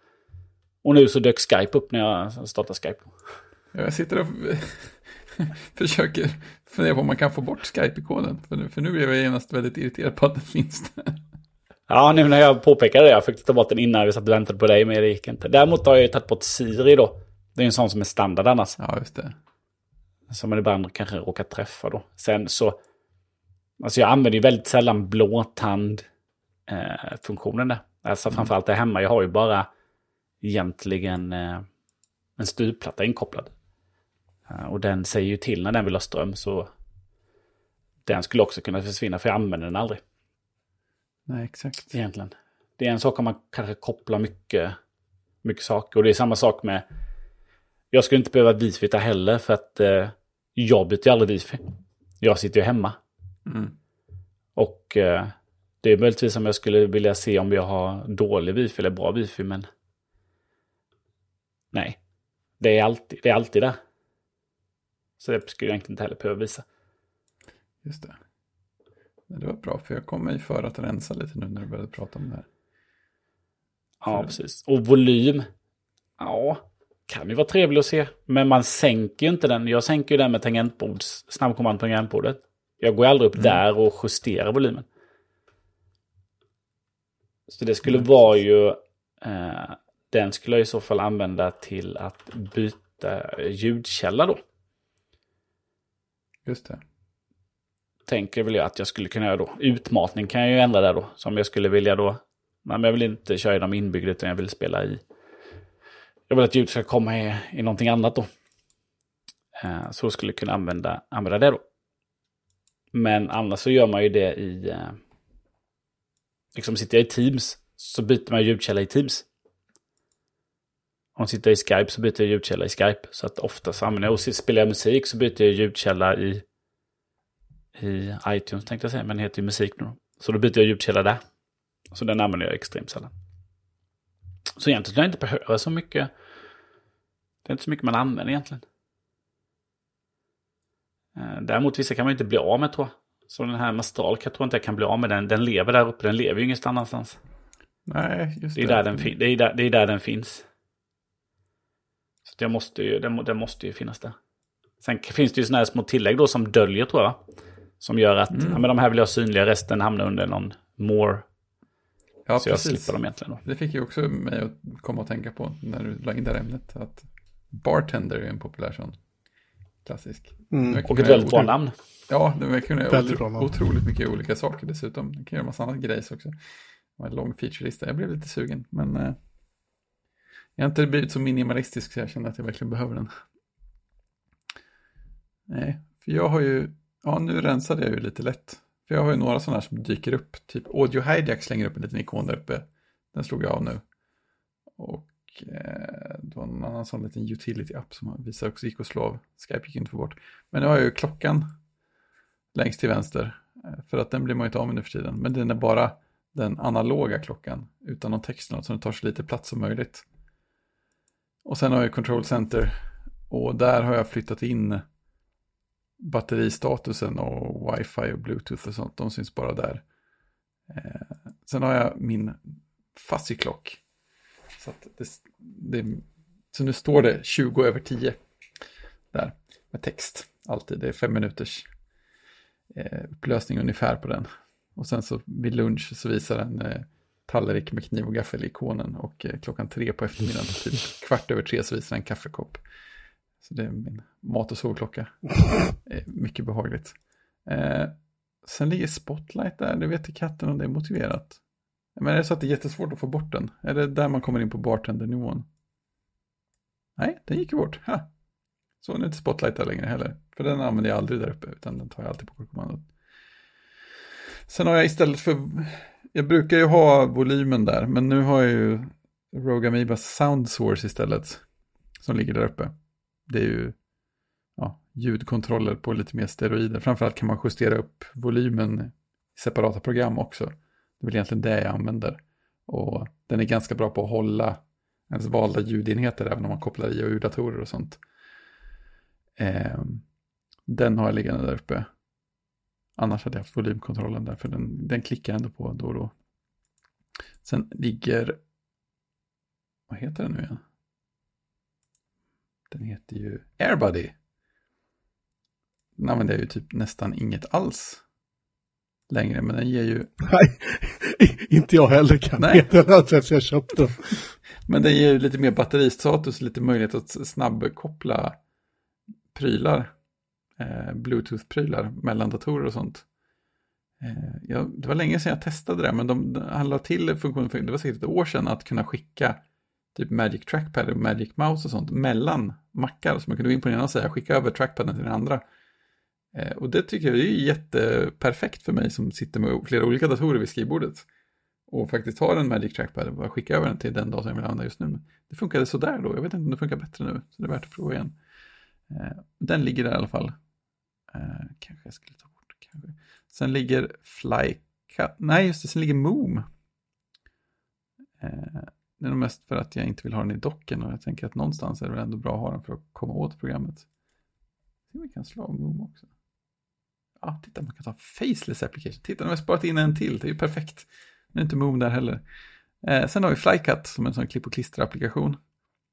Och nu så dök Skype upp när jag startade Skype. Jag sitter och försöker fundera på om man kan få bort Skype-ikonen. För nu, för nu är jag genast väldigt irriterad på att den finns där. Ja, nu när jag påpekade det, jag fick ta bort den innan vi satt och väntade på dig, men det gick inte. Däremot har jag ju tagit bort Siri då. Det är en sån som är standard annars. Ja, just det. Som man ibland kanske råkar träffa då. Sen så, alltså jag använder ju väldigt sällan blåtand-funktionen eh, där. Alltså mm. framförallt där hemma, jag har ju bara egentligen eh, en styrplatta inkopplad. Eh, och den säger ju till när den vill ha ström så den skulle också kunna försvinna för jag använder den aldrig. Nej, exakt. Egentligen. Det är en sak om man kanske kopplar mycket, mycket saker. Och det är samma sak med... Jag skulle inte behöva wifi där heller för att eh, jag byter ju aldrig wifi. Jag sitter ju hemma. Mm. Och eh, det är möjligtvis om jag skulle vilja se om jag har dålig wifi eller bra wifi, men... Nej. Det är alltid, det är alltid där. Så det skulle jag egentligen inte heller behöva visa. Just det. Det var bra, för jag kom mig för att rensa lite nu när du började prata om det här. Ja, precis. Och volym, ja, kan ju vara trevlig att se. Men man sänker ju inte den. Jag sänker ju den med tangentbords, snabbkommand på tangentbordet. Jag går aldrig upp mm. där och justerar volymen. Så det skulle mm, vara ju, eh, den skulle jag i så fall använda till att byta ljudkälla då. Just det. Tänker väl jag att jag skulle kunna göra då. Utmatning kan jag ju ändra där då. Som jag skulle vilja då. Men jag vill inte köra i de inbyggda utan jag vill spela i. Jag vill att ljud ska komma i, i någonting annat då. Eh, så skulle jag kunna använda, använda det då. Men annars så gör man ju det i... Eh, liksom sitter jag i Teams så byter man ljudkälla i Teams. Om jag sitter i Skype så byter jag ljudkälla i Skype. Så att oftast använder jag, och spelar jag musik så byter jag ljudkälla i, i iTunes tänkte jag säga, men det heter ju musik nu. Så då byter jag ljudkälla där. Så den använder jag extremt sällan. Så egentligen skulle jag inte behöva så mycket. Det är inte så mycket man använder egentligen. Eh, däremot vissa kan man inte bli av med tror jag. Så den här Mastral jag tror inte jag kan bli av med den. Den lever där uppe, den lever ju ingenstans annanstans. Nej, just det. Det är där den, det är där, det är där den finns. Så det måste ju, det, det måste ju finnas där. Sen finns det ju sådana här små tillägg då som döljer tror jag. Som gör att mm. ja, men de här vill jag synliga, resten hamnar under någon more. Ja, så precis. jag slipper dem egentligen då. Det fick ju också mig att komma och tänka på när du la in det här ämnet. Att Bartender är en populär sån klassisk. Mm. Och ett väldigt bra namn. Ja, den verkar kunna göra otro, otroligt mycket olika saker dessutom. Den kan göra massa annat grejs också. Det var en lång featurelista. Jag blev lite sugen, men eh, Jag har inte blivit så minimalistisk så jag känner att jag verkligen behöver den. Nej, för jag har ju, ja nu rensade jag ju lite lätt. För jag har ju några sådana här som dyker upp, typ Audio Hijack slänger upp en liten ikon där uppe. Den slog jag av nu. Och eh, det var en annan sån liten utility-app som visar också gick att slå av. Skype gick inte att få bort. Men nu har jag ju klockan längst till vänster. Eh, för att den blir man ju inte av med nu för tiden. Men den är bara den analoga klockan utan någon text något, så den tar så lite plats som möjligt. Och sen har jag Control Center och där har jag flyttat in batteristatusen och wifi och bluetooth och sånt. De syns bara där. Eh, sen har jag min fuzzy clock. Så, det, det, så nu står det 20 över 10 där med text. Alltid, det är fem minuters eh, upplösning ungefär på den. Och sen så vid lunch så visar den eh, tallrik med kniv och gaffel i ikonen och eh, klockan tre på eftermiddagen, typ kvart över tre så visar den en kaffekopp. Så det är min mat och sovklocka. Eh, mycket behagligt. Eh, sen ligger Spotlight där, det vet katten om det är motiverat. Men är det så att det är jättesvårt att få bort den? Är det där man kommer in på bartendernivån? Nej, den gick ju bort. Ha. Så nu är inte Spotlight där längre heller. För den använder jag aldrig där uppe, utan den tar jag alltid på kortkommandot. Sen har jag istället för, jag brukar ju ha volymen där, men nu har jag ju Rogue Amoebas Sound Source istället. Som ligger där uppe. Det är ju ja, ljudkontroller på lite mer steroider. Framförallt kan man justera upp volymen i separata program också. Det är väl egentligen det jag använder. Och den är ganska bra på att hålla ens valda ljudenheter även om man kopplar i och ur datorer och sånt. Eh, den har jag liggande där uppe. Annars hade jag haft volymkontrollen där, för den, den klickar jag ändå på då och då. Sen ligger, vad heter den nu igen? Den heter ju Airbuddy. Den använder jag ju typ nästan inget alls längre, men den ger ju... Nej, inte jag heller kan Nej. meddela att jag köpte den. Men den ger ju lite mer batteristatus, lite möjlighet att snabbkoppla prylar, eh, bluetooth-prylar mellan datorer och sånt. Eh, ja, det var länge sedan jag testade det, men de, de han la till funktionen, för det var säkert ett år sedan, att kunna skicka typ Magic Trackpad och Magic Mouse och sånt mellan mackar. Så man kunde gå in på den ena och säga skicka över trackpaden till den andra. Eh, och det tycker jag är jätteperfekt för mig som sitter med flera olika datorer vid skrivbordet. Och faktiskt har en Magic Trackpad och bara skicka över den till den datorn jag vill använda just nu. Det funkade sådär då, jag vet inte om det funkar bättre nu. Så det är värt att prova igen. Eh, den ligger där i alla fall. Eh, kanske jag skulle ta bort kanske. Sen ligger Flycat, nej just det, sen ligger Moom. Det är nog mest för att jag inte vill ha den i docken och jag tänker att någonstans är det väl ändå bra att ha den för att komma åt programmet. Se om vi kan slå av Moom också. Ja, titta man kan ta Faceless Application. Titta, nu har jag sparat in en till, det är ju perfekt. Nu är inte Moom där heller. Eh, sen har vi Flycat som en sån klipp och klistra-applikation.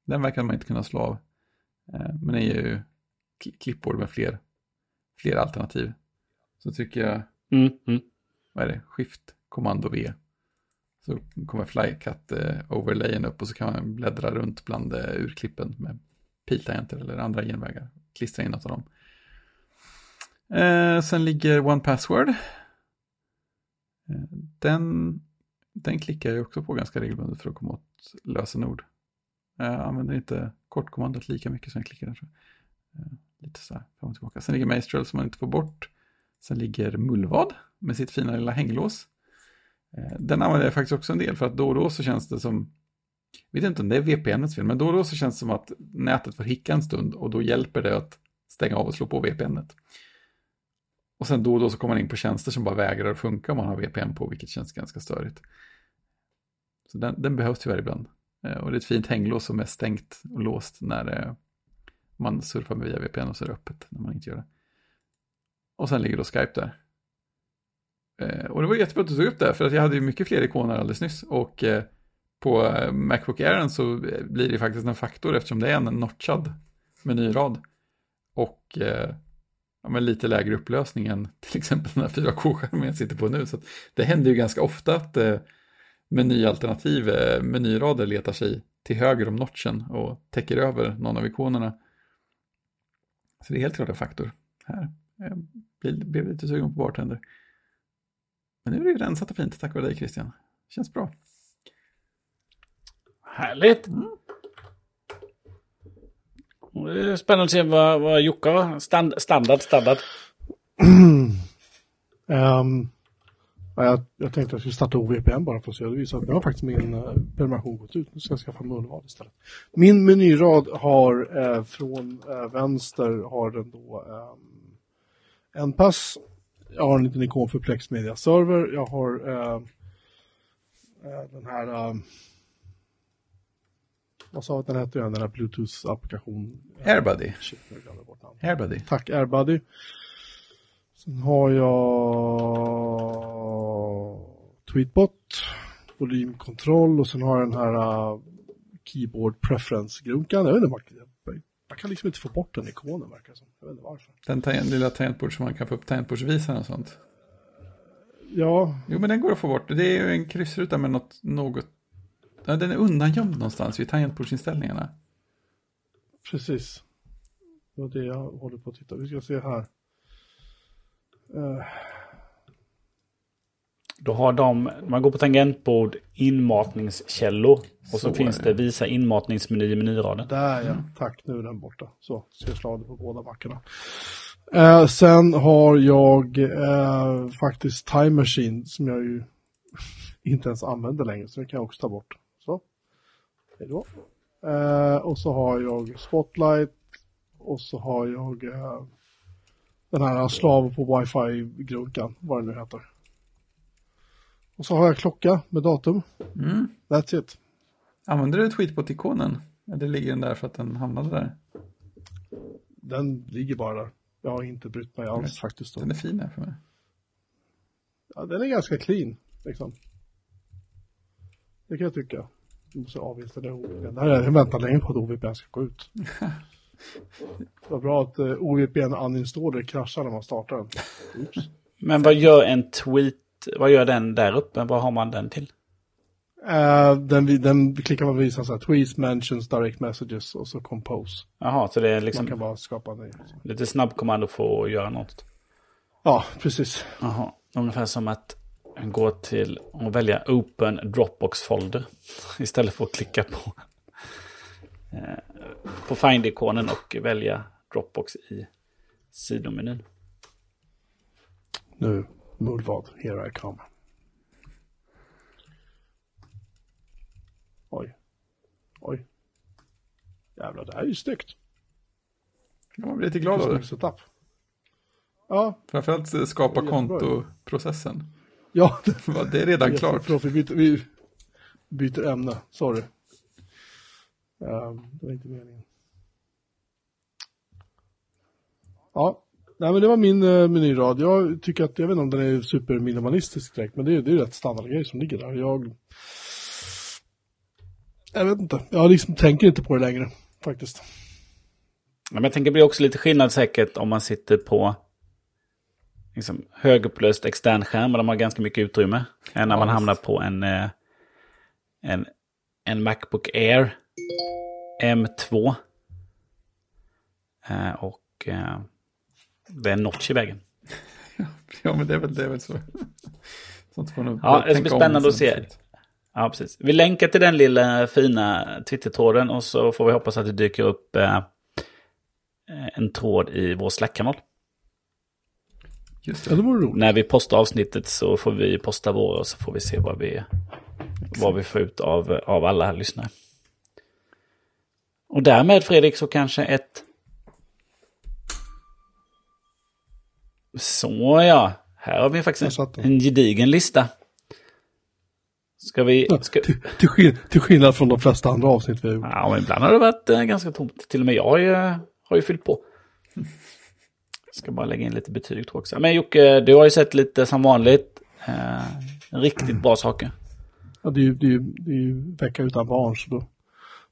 Den verkar man inte kunna slå av. Eh, men det är ju klippbord med fler, fler alternativ. Så trycker jag, Mm, mm. vad är det, Shift, kommando V. Så kommer Flycat eh, upp och så kan man bläddra runt bland eh, urklippen med piltangenter eller andra genvägar. Klistra in något av dem. Eh, sen ligger One Password. Eh, den, den klickar jag också på ganska regelbundet för att komma åt lösenord. Eh, jag använder inte kortkommandot lika mycket som jag klickar där. Eh, lite så här fram och tillbaka. Sen ligger Maestral som man inte får bort. Sen ligger Mullvad med sitt fina lilla hänglås. Den använder jag faktiskt också en del för att då och då så känns det som, jag vet inte om det är VPNets fel, men då och då så känns det som att nätet får hicka en stund och då hjälper det att stänga av och slå på VPNet. Och sen då och då så kommer man in på tjänster som bara vägrar att funka om man har VPN på, vilket känns ganska störigt. Så den, den behövs tyvärr ibland. Eh, och det är ett fint hänglås som är stängt och låst när eh, man surfar med via VPN och så är det öppet när man inte gör det. Och sen ligger då Skype där. Eh, och det var jättebra att du tog upp det, för att jag hade ju mycket fler ikoner alldeles nyss. Och på Macbook Air så blir det faktiskt en faktor eftersom det är en notchad menyrad. Och ja, men lite lägre upplösning än till exempel den här 4K-skärmen jag sitter på nu. Så att det händer ju ganska ofta att eh, menyalternativ, eh, menyrader letar sig till höger om notchen och täcker över någon av ikonerna. Så det är helt klart en faktor här. Jag blev, lite sugen på bartender. Men nu är det ju rensat och fint tack vare dig Christian. Känns bra. Härligt. Är Eh, spännande att se vad, vad Jocke har. Stand, standard, standard. um, jag, jag tänkte att jag skulle starta OVPN bara för att se. Det visar att jag har faktiskt min uh, prenumeration gått ut. Nu ska jag skaffa munvad istället. Min menyrad har uh, från uh, vänster har den då um, en pass. Jag har en liten ikon för Plex Media Server. Jag har ehm, den här vad sa att den hette igen, den här Bluetooth-applikationen? Airbuddy. Shit. Airbuddy. Tack Airbuddy. Sen har jag Tweetbot, volymkontroll och sen har jag den här uh, Keyboard Preference-grunkan. Jag vet inte, man, man kan liksom inte få bort den ikonen verkar det som. Jag vet inte varför. Den tangent, lilla tangentbord som man kan få upp tangentbordsvisaren och sånt. Ja, Jo, men den går att få bort. Det är ju en kryssruta med något, något... Ja, den är undangömd någonstans vid tangentbordsinställningarna. precis. Det var det jag håller på att titta. Vi ska se här. Eh, Då har de, man går på tangentbord, inmatningskällor. Och så, Så finns det visa inmatningsmeny i menyraden. Där ja, tack. Nu är den borta. Så, slå det på båda mackorna. Eh, sen har jag eh, faktiskt Time Machine som jag ju inte ens använder längre, så det kan jag också ta bort. Hej då. Eh, och så har jag Spotlight och så har jag eh, den här slav på wifi-grunkan, vad det nu heter. Och så har jag klocka med datum. Mm. That's it. Använder du tweetbot-ikonen? Eller ligger den där för att den hamnade där? Den ligger bara där. Jag har inte brytt mig alls Nej. faktiskt. Då. Den är fin här för mig. Ja, den är ganska clean, liksom. Det kan jag tycka. Måste avinstallera OVPN. Det här är, jag väntar länge på att OVPN ska gå ut. Det var bra att uh, OVPN uninstaller kraschar när man startar den. Oops. Men vad gör en tweet, vad gör den där uppe? Vad har man den till? Eh, den, den klickar man visa så här, tweets, mentions, direct messages och så compose. Jaha, så det är Man liksom kan bara skapa ny. lite snabbkommando för att göra något. Ja, precis. Jaha, ungefär som att gå till och välja Open Dropbox Folder. Istället för att klicka på, eh, på Find-ikonen och välja Dropbox i sidomenyn. Nu, Mullvad, here I come. Oj. Oj. Jävlar, det här är ju snyggt. Ja, man blir lite glad av det. Setup. Ja, Framförallt skapa kontoprocessen. Ja. Det är redan klart. Förlåt, vi byter, vi byter ämne. Sorry. Ehm, det var inte meningen. Ja, nej men det var min uh, menyrad. Jag tycker att, jag vet inte om den är superminimalistisk direkt, men det är, det är rätt standardgrej som ligger där. Jag, jag vet inte, jag liksom tänker inte på det längre, faktiskt. Ja, Men jag tänker det blir också lite skillnad säkert om man sitter på liksom, högupplöst extern skärm där man har ganska mycket utrymme. Än när man Ja. hamnar på en, eh, en, en Macbook Air M2. Eh, och eh, det är en notch i vägen. Ja, men det är väl, det är väl så. Sånt får nog Ja, det ska bli spännande att se. Ja, precis. Vi länkar till den lilla fina Twitter-tråden och så får vi hoppas att det dyker upp eh, en tråd i vår Slack-kanal. Just det. det vore roligt. När vi postar avsnittet så får vi posta våra och så får vi se vad vi, vad vi får ut av, av alla här lyssnare. Och därmed Fredrik så kanske ett... Så ja, här har vi faktiskt en, en gedigen lista. Ska vi... Ska, Till, till, skill- till skillnad från de flesta andra avsnitt vi har gjort. ja, men ibland har det varit eh, ganska tomt. Till och med jag har ju, har ju fyllt på. Ska bara lägga in lite betyg tror jag också. Men Jocke, du har ju sett lite som vanligt. Eh, riktigt bra saker. Ja, det är ju, det är ju, det är ju vecka utan barn, så då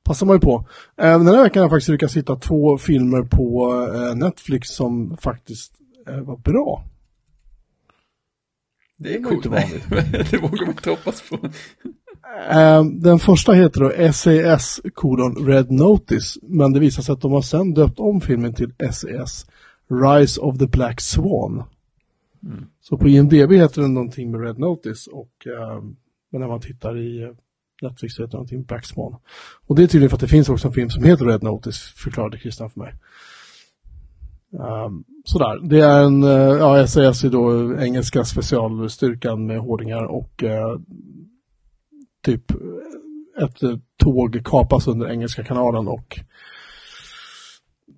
passar man ju på. Eh, den här veckan har jag faktiskt lyckats hitta två filmer på eh, Netflix som faktiskt eh, var bra. Det är coolt. inte Nej, det vågar man inte hoppas på. Eh, den första heter då SAS kolon Red Notice, men det visar sig att de har sen döpt om filmen till SAS Rise of the Black Swan. Så på IMDB heter den någonting med Red Notice och eh, men när man tittar i eh, Netflix heter någonting, Black Swan. Och det är tydligen för att det finns också en film som heter Red Notice, förklarade Christian för mig. Um, sådär, det är en, uh, ja SAS är då engelska specialstyrkan med hårdingar och uh, typ ett tåg kapas under Engelska kanalen och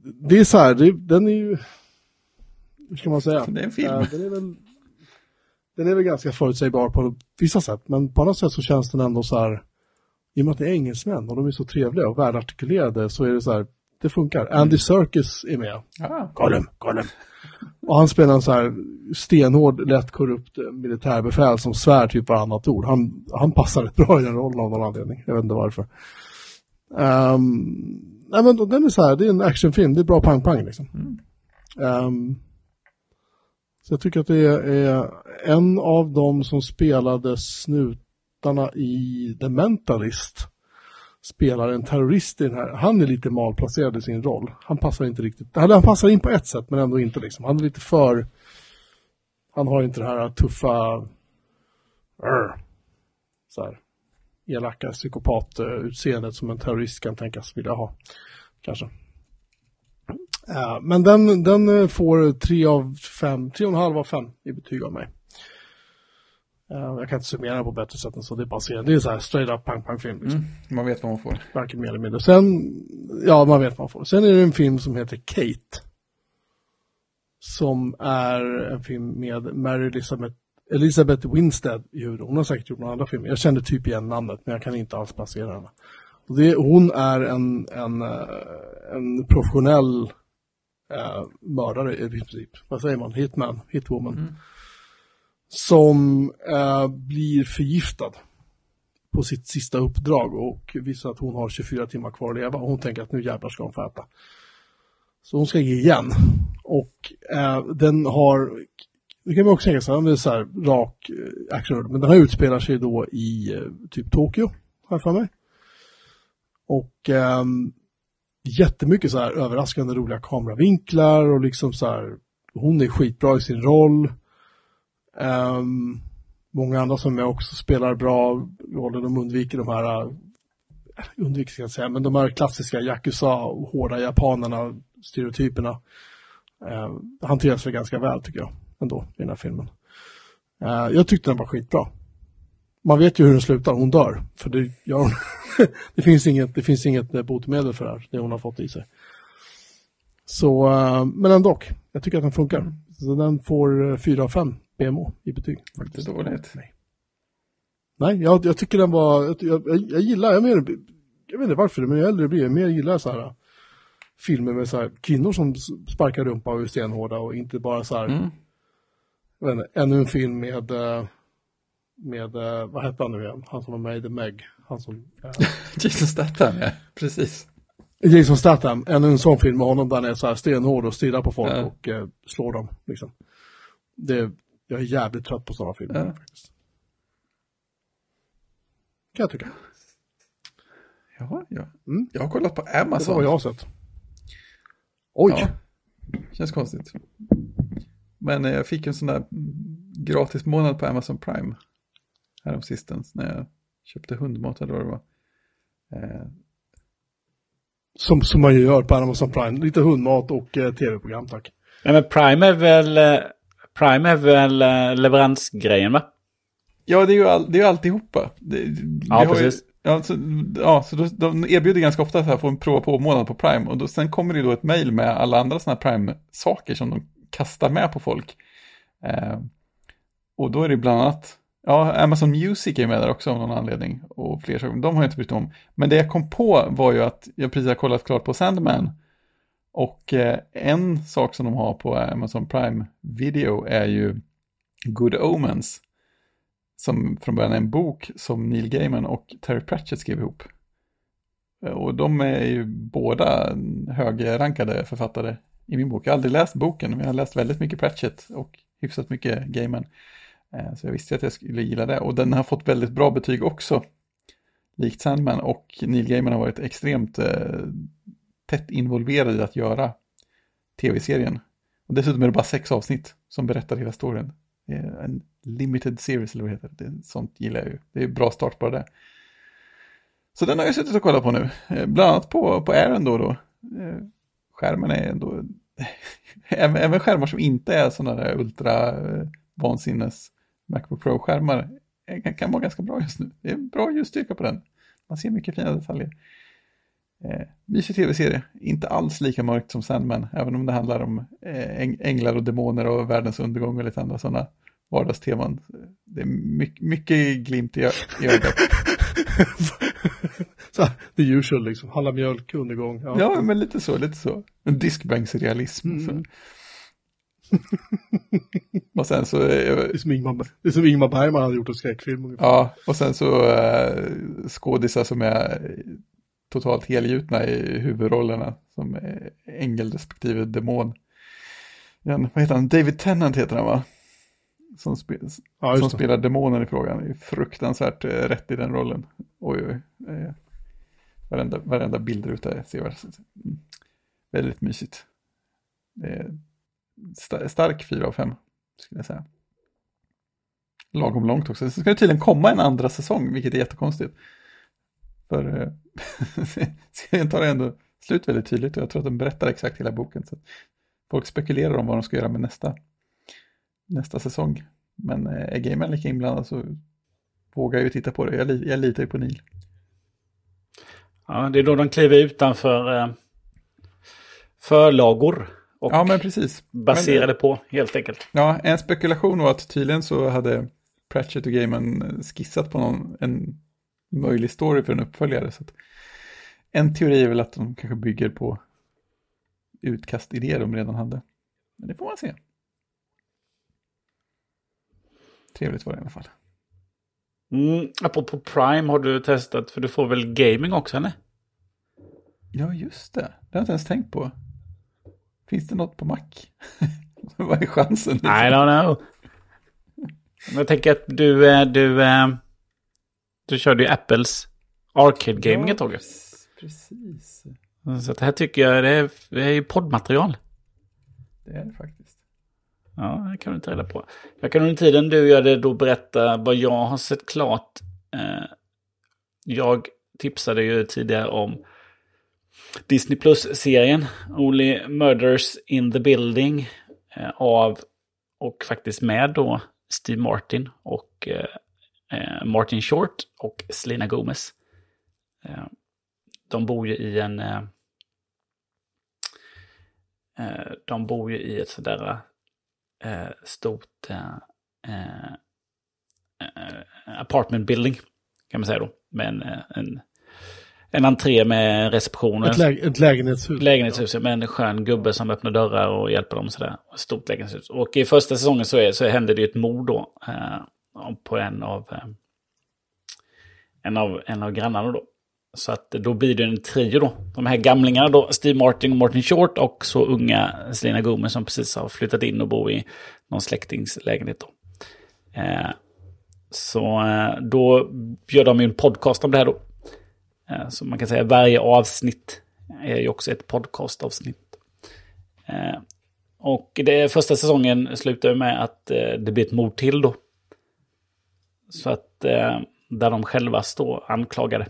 det är så här, det, den är ju, hur ska man säga? Det är en film. Uh, den, är väl, den är väl ganska förutsägbar på vissa sätt, men på annat sätt så känns den ändå så här, i och med att det är engelsmän och de är så trevliga och välartikulerade så är det så här, det funkar. Andy Serkis är med. Ah. Gollum, Gollum. Och han spelar en så här stenhård, lätt korrupt militärbefäl som svär typ varannat ord. Han, han passar rätt bra i den rollen av någon anledning. Jag vet inte varför. Um, nej men den är så här, det är en actionfilm, det är bra pang-pang liksom. Mm. Um, så jag tycker att det är en av dem som spelade snutarna i The Mentalist spelar en terrorist i den här. Han är lite malplacerad i sin roll. Han passar inte riktigt. Han passar in på ett sätt men ändå inte liksom. Han är lite för... Han har inte det här tuffa... Arr, så här, elaka psykopat-utseendet eh, som en terrorist kan tänkas vilja ha. Kanske. Uh, men den, den får tre av fem, tre och en halv av fem i betyg av mig. Uh, jag kan inte summera på bättre sätt än så, det är bara serien. Det är så här straight up pang pang film. Liksom. Mm. Man vet vad man får. Varken mer eller mindre. Sen, ja man vet vad man får. Sen är det en film som heter Kate. Som är en film med Mary Elizabeth, Elizabeth Winstead i huvudrollen. Hon har säkert gjort några andra filmer. Jag kände typ igen namnet men jag kan inte alls placera henne. Det, hon är en, en, en professionell uh, mördare i princip. Vad säger man? Hitman, hitwoman. Mm som eh, blir förgiftad på sitt sista uppdrag och visar att hon har 24 timmar kvar att leva och hon tänker att nu jävlar ska hon få äta. Så hon ska ge igen. Och eh, den har, det kan man också tänka sig, den är så här rak action, men den här utspelar sig då i typ Tokyo, har jag för mig. Och eh, jättemycket så här överraskande roliga kameravinklar och liksom så här, hon är skitbra i sin roll. Um, många andra som jag också spelar bra roller, de undviker de här, eh, undviker ska jag säga, men de här klassiska Yakuza och hårda japanerna, stereotyperna, Um, hanteras väl ganska väl tycker jag ändå i den här filmen. Uh, jag tyckte den var skitbra. Man vet ju hur den slutar, hon dör. För det, ja, det, finns inget, det finns inget botemedel för det här, det hon har fått i sig. Så, uh, men ändå, jag tycker att den funkar. Så den får 4 av 5 BMO i betyg. Faktiskt. Dåligt. Nej, Nej jag, jag tycker den var, jag, jag, jag gillar, jag, menar, jag vet inte varför, men ju äldre jag blir, mer gillar så här filmer med så här, kvinnor som sparkar rumpa och är stenhårda och inte bara så här, mm. jag vet inte, ännu en film med, eh, med, eh, vad hette han nu igen, han som var med i The Meg, han som... Äh... Jason Statham, ja, precis. Jason Statham, ännu en sån film med honom där han är så här stenhård och stirrar på folk ja. och eh, slår dem, liksom. Det, jag är jävligt trött på sådana filmer ja. faktiskt. Kan jag tycka. Ja, ja. Mm. Jag har kollat på Amazon. Det var jag har sett. Oj! Ja. Känns konstigt. Men eh, jag fick en sån där gratis månad på Amazon Prime. Häromsistens när jag köpte hundmat eller vad det var. Eh. Som, som man ju gör på Amazon Prime. Lite hundmat och eh, tv-program, tack. Nej, men Prime är väl eh, Prime är väl eh, leveransgrejen va? Ja, det är ju, all, det är ju alltihopa. Det, ja, precis. Ju, ja, så, ja, så då, de erbjuder ganska ofta att få en prova på månad på Prime. Och då, sen kommer det då ett mail med alla andra sådana här Prime-saker som de kastar med på folk. Eh, och då är det bland annat, ja, Amazon Music är med där också av någon anledning. Och fler saker, de har jag inte brytt om. Men det jag kom på var ju att jag precis har kollat klart på Sandman. Och eh, en sak som de har på Amazon Prime Video är ju Good Omens. Som från början är en bok som Neil Gaiman och Terry Pratchett skrev ihop. Eh, och de är ju båda högrankade författare i min bok. Jag har aldrig läst boken, men jag har läst väldigt mycket Pratchett och hyfsat mycket Gaiman. Eh, så jag visste att jag skulle gilla det. Och den har fått väldigt bra betyg också. Likt Sandman och Neil Gaiman har varit extremt eh, tätt involverad i att göra tv-serien. Och dessutom är det bara sex avsnitt som berättar hela storyn. En limited series eller vad det heter. Det, sånt gillar jag ju. Det är bra start bara det. Så den har jag suttit och kollat på nu. Eh, bland annat på, på då och då. Skärmen är ändå... även, skärmar som inte är sådana där ultra eh, vansinnes Macbook Pro-skärmar kan, kan vara ganska bra just nu. Det är bra ljusstyrka på den. Man ser mycket fina detaljer. Eh, mysig tv-serie, inte alls lika mörkt som Sandman, även om det handlar om eh, änglar och demoner och världens undergång och lite andra sådana vardagsteman. Det är mycket, mycket glimt i, i ögat. så, the usual liksom, handla mjölk, undergång. Ja. ja, men lite så, lite så. En diskbänksrealism. Mm. Och sen så... Det är som Ingmar, det som Ingmar Bergman hade gjort en skräckfilm ungefär. Ja, och sen så äh, skådisar som är totalt helgjutna i huvudrollerna som ängel respektive demon. En, vad heter han? David Tennant heter han va? Som, spe, ja, som spelar demonen i frågan. Det är fruktansvärt eh, rätt i den rollen. Oj, oj. Eh, varenda, varenda bildruta är sevärd. Mm. Väldigt mysigt. Det är st stark 4 av 5 skulle jag säga. Lagom långt också. Sen ska det tydligen komma en andra säsong, vilket är jättekonstigt. För eh, serien tar ändå slut väldigt tydligt och jag tror att den berättar exakt hela boken. Så folk spekulerar om vad de ska göra med nästa, nästa säsong. Men eh, är gamen lika inblandad så vågar jag ju titta på det. Jag, jag litar ju på Neil. Ja, det är då de kliver utanför eh, förlagor. Och ja, men precis. Baserade men, på, helt enkelt. Ja, en spekulation var att tydligen så hade Pratchett och Gaiman skissat på någon, en möjlig story för en uppföljare. Så en teori är väl att de kanske bygger på utkastidéer de redan hade. Men det får man se. Trevligt var det i alla fall. Mm, apropå Prime har du testat, för du får väl gaming också, eller? Ja, just det. Det har jag inte ens tänkt på. Finns det något på Mac? Vad är chansen? Liksom? I don't know. Jag tänker att du, eh, du, eh, du körde ju Apples Arcade Gaming ja, ett tag. Precis. Så det här tycker jag det är, det är ju poddmaterial. Det är det faktiskt. Ja, det kan du inte reda på. Jag kan under tiden du gör det då berätta vad jag har sett klart. Eh, jag tipsade ju tidigare om Disney Plus-serien Only Murders in the Building eh, av och faktiskt med då Steve Martin och eh, eh Martin Short och Selena Gomez. Eh, de bor ju i en eh, de bor ju i ett sådär eh, stort eh, eh, apartment building. Kan man säga då. Med en, en, en entré med reception. Ett, lä ett lägenhetshus. Lägenhetshus med en skön gubbe som öppnar dörrar och hjälper dem sådär. Ett stort lägenhetshus. Och i första säsongen så, är, så händer det ju ett mord då. Eh, på en av, eh, en av, en av grannarna då. Så att då blir det en trio då. De här gamlingarna då, Steve Martin och Martin Short och så unga Selena Gomez som precis har flyttat in och bor i någon släktings lägenhet då. Eh, så eh, då gör de ju en podcast om det här då. Eh, så man kan säga varje avsnitt är ju också ett podcastavsnitt. Eh, och det första säsongen slutar med att eh, det blir ett mord till då. Så att där de själva står anklagade.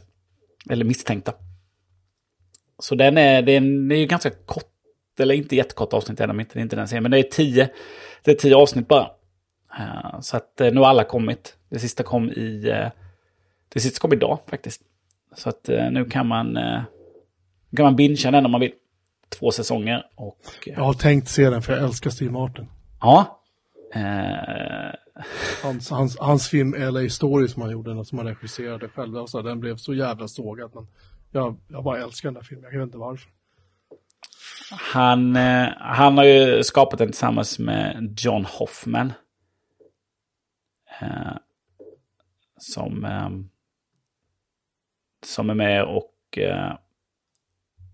Eller misstänkta. Så den är, den är, ju ganska kort, eller inte jättekort avsnitt, är inte, inte den serien, men det är tio, det är tio avsnitt bara. Så att nu har alla kommit. Det sista kom i, det sista kom idag faktiskt. Så att nu kan man, kan man bingea den om man vill. Två säsonger och... Jag har tänkt se den för jag älskar Steve Martin. Ja. Hans, hans, hans film LA Story som han gjorde, som han regisserade själv, alltså, den blev så jävla sågad. Men jag, jag bara älskar den där filmen, jag vet inte varför. Han, eh, han har ju skapat den tillsammans med John Hoffman. Eh, som, eh, som är med och eh,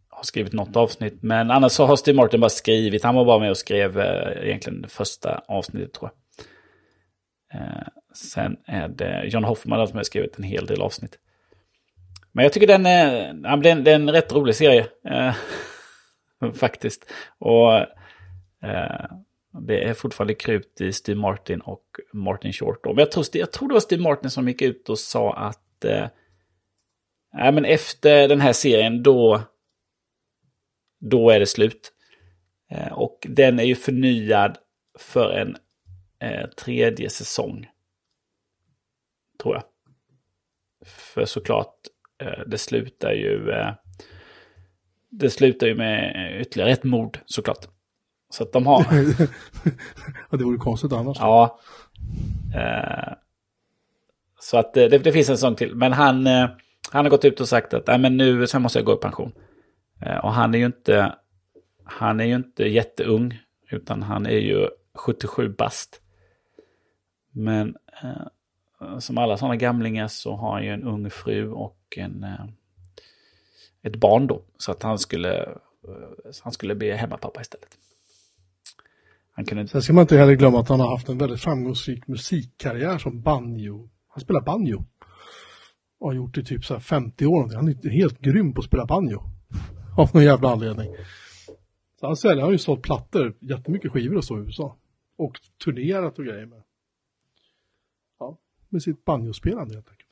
har skrivit något avsnitt. Men annars så har Steve Martin bara skrivit, han var bara med och skrev eh, egentligen det första avsnittet tror jag. Eh, sen är det John Hoffman som har skrivit en hel del avsnitt. Men jag tycker den är, ja, det är, en, rätt rolig serie. Eh, faktiskt. Och eh, det är fortfarande krut i Steve Martin och Martin Short. Men jag tror, jag tror det var Steve Martin som gick ut och sa att eh, Nej, men efter den här serien då, då är det slut. Eh, och den är ju förnyad för en eh, tredje säsong. Tror jag. För såklart, eh, det slutar ju... Eh, det slutar ju med ytterligare ett mord såklart. Så att de har... ja, det vore konstigt annars. Ja. Eh, så att det, det, finns en sån till. Men han, eh, han har gått ut och sagt att Nej, men nu sen måste jag gå i pension. Eh, och han är ju inte, han är ju inte jätteung. Utan han är ju 77 bast. Men eh, som alla sådana gamlingar så har han ju en ung fru och en, eh, ett barn då. Så att han skulle, eh, han skulle bli hemmapappa istället. Han kunde... Sen ska man inte heller glömma att han har haft en väldigt framgångsrik musikkarriär som banjo. Han spelar banjo. Och har gjort det typ så 50 år. Han är helt grym på att spela banjo. Av någon jävla anledning. Så han säljer, han har ju sålt plattor, jättemycket skivor och så i USA. Och turnerat och grejer med. Ja, med sitt banjospelande helt enkelt.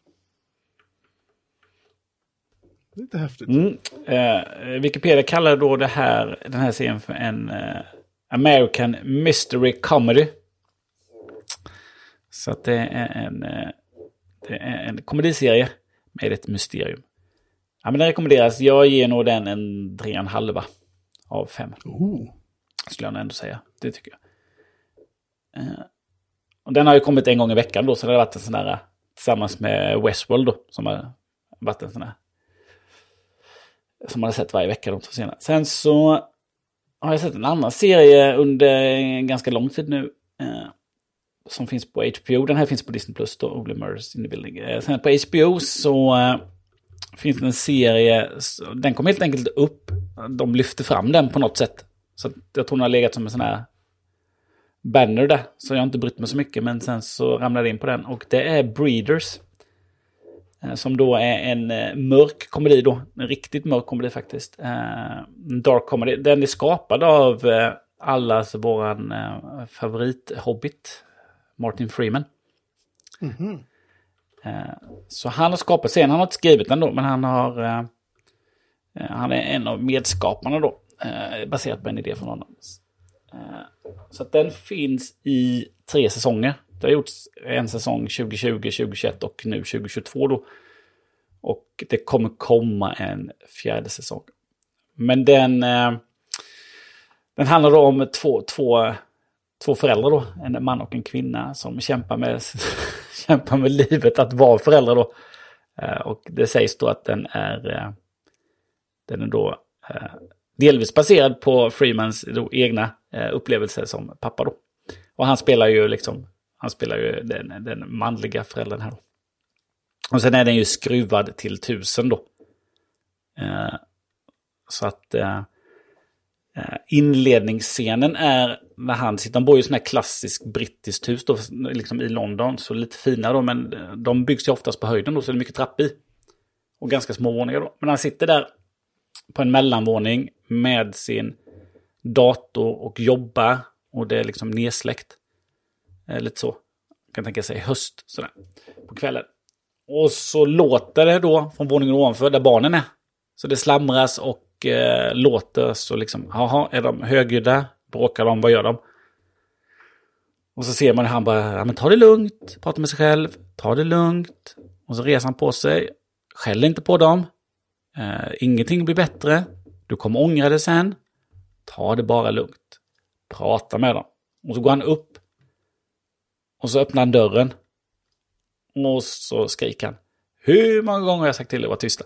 Lite häftigt. Mm. Eh, Wikipedia kallar då det här, den här serien för en eh, American Mystery Comedy. Så att det är en, eh, det är en komediserie med ett mysterium. Ja, men den rekommenderas. Jag ger nog den en tre och en halva av fem. Oh. Skulle jag ändå säga. Det tycker jag. Eh, och den har ju kommit en gång i veckan då, så det har varit en sån där tillsammans med Westworld då, som har varit en sån där som man har sett varje vecka de två senare. Sen så har jag sett en annan serie under ganska lång tid nu. Eh, som finns på HBO. Den här finns på Disney Plus då, Only Murders in the Building. Eh, sen på HBO så eh, finns det en serie. Den kom helt enkelt upp. De lyfte fram den på något sätt. Så jag tror den har legat som en sån här banner där. Så jag har inte brytt mig så mycket. Men sen så ramlade jag in på den. Och det är Breeders. Eh, som då är en mörk komedi då. En riktigt mörk komedi faktiskt. En dark comedy. Den är skapad av allas våran favorithobbit. Martin Freeman. Mm -hmm. Så han har skapat serien. Han har inte skrivit den då, men han har... Han är en av medskaparna då. Baserat på en idé från honom. Så att den finns i tre säsonger. Det har gjorts en säsong 2020, 2021 och nu 2022 då. Och det kommer komma en fjärde säsong. Men den, eh, den handlar om två, två, två föräldrar då. En man och en kvinna som kämpar med, kämpar med livet att vara föräldrar då. Eh, och det sägs då att den är, eh, den är då eh, delvis baserad på Freemans egna upplevelser som pappa då. Och han spelar ju liksom han spelar ju den, den manliga föräldern här. Då. Och sen är den ju skruvad till tusen då. Så att Eh, inledningsscenen är när han sitter, de bor ju i sån här klassiskt brittiskt hus då, liksom i London. Så lite fina då, men eh, de byggs ju oftast på höjden då, så det är mycket trapp i. Och ganska små våningar då. Men han sitter där på en mellanvåning med sin dator och jobbar. Och det är liksom nedsläckt. Eh, lite så. kan tänka sig höst sådär. På kvällen. Och så låter det då från våningen ovanför där barnen är. Så det slamras och eh, låter så liksom, jaha, är de högljudda? Bråkar de? Vad gör de? Och så ser man hur han bara, ja men ta det lugnt, prata med sig själv, ta det lugnt. Och så reser han på sig, skäll inte på dem. Eh, ingenting blir bättre, du kommer ångra det sen. Ta det bara lugnt. Prata med dem. Och så går han upp och så öppnar han dörren. Och så skriker han. Hur många gånger har jag sagt till dig att vara tysta?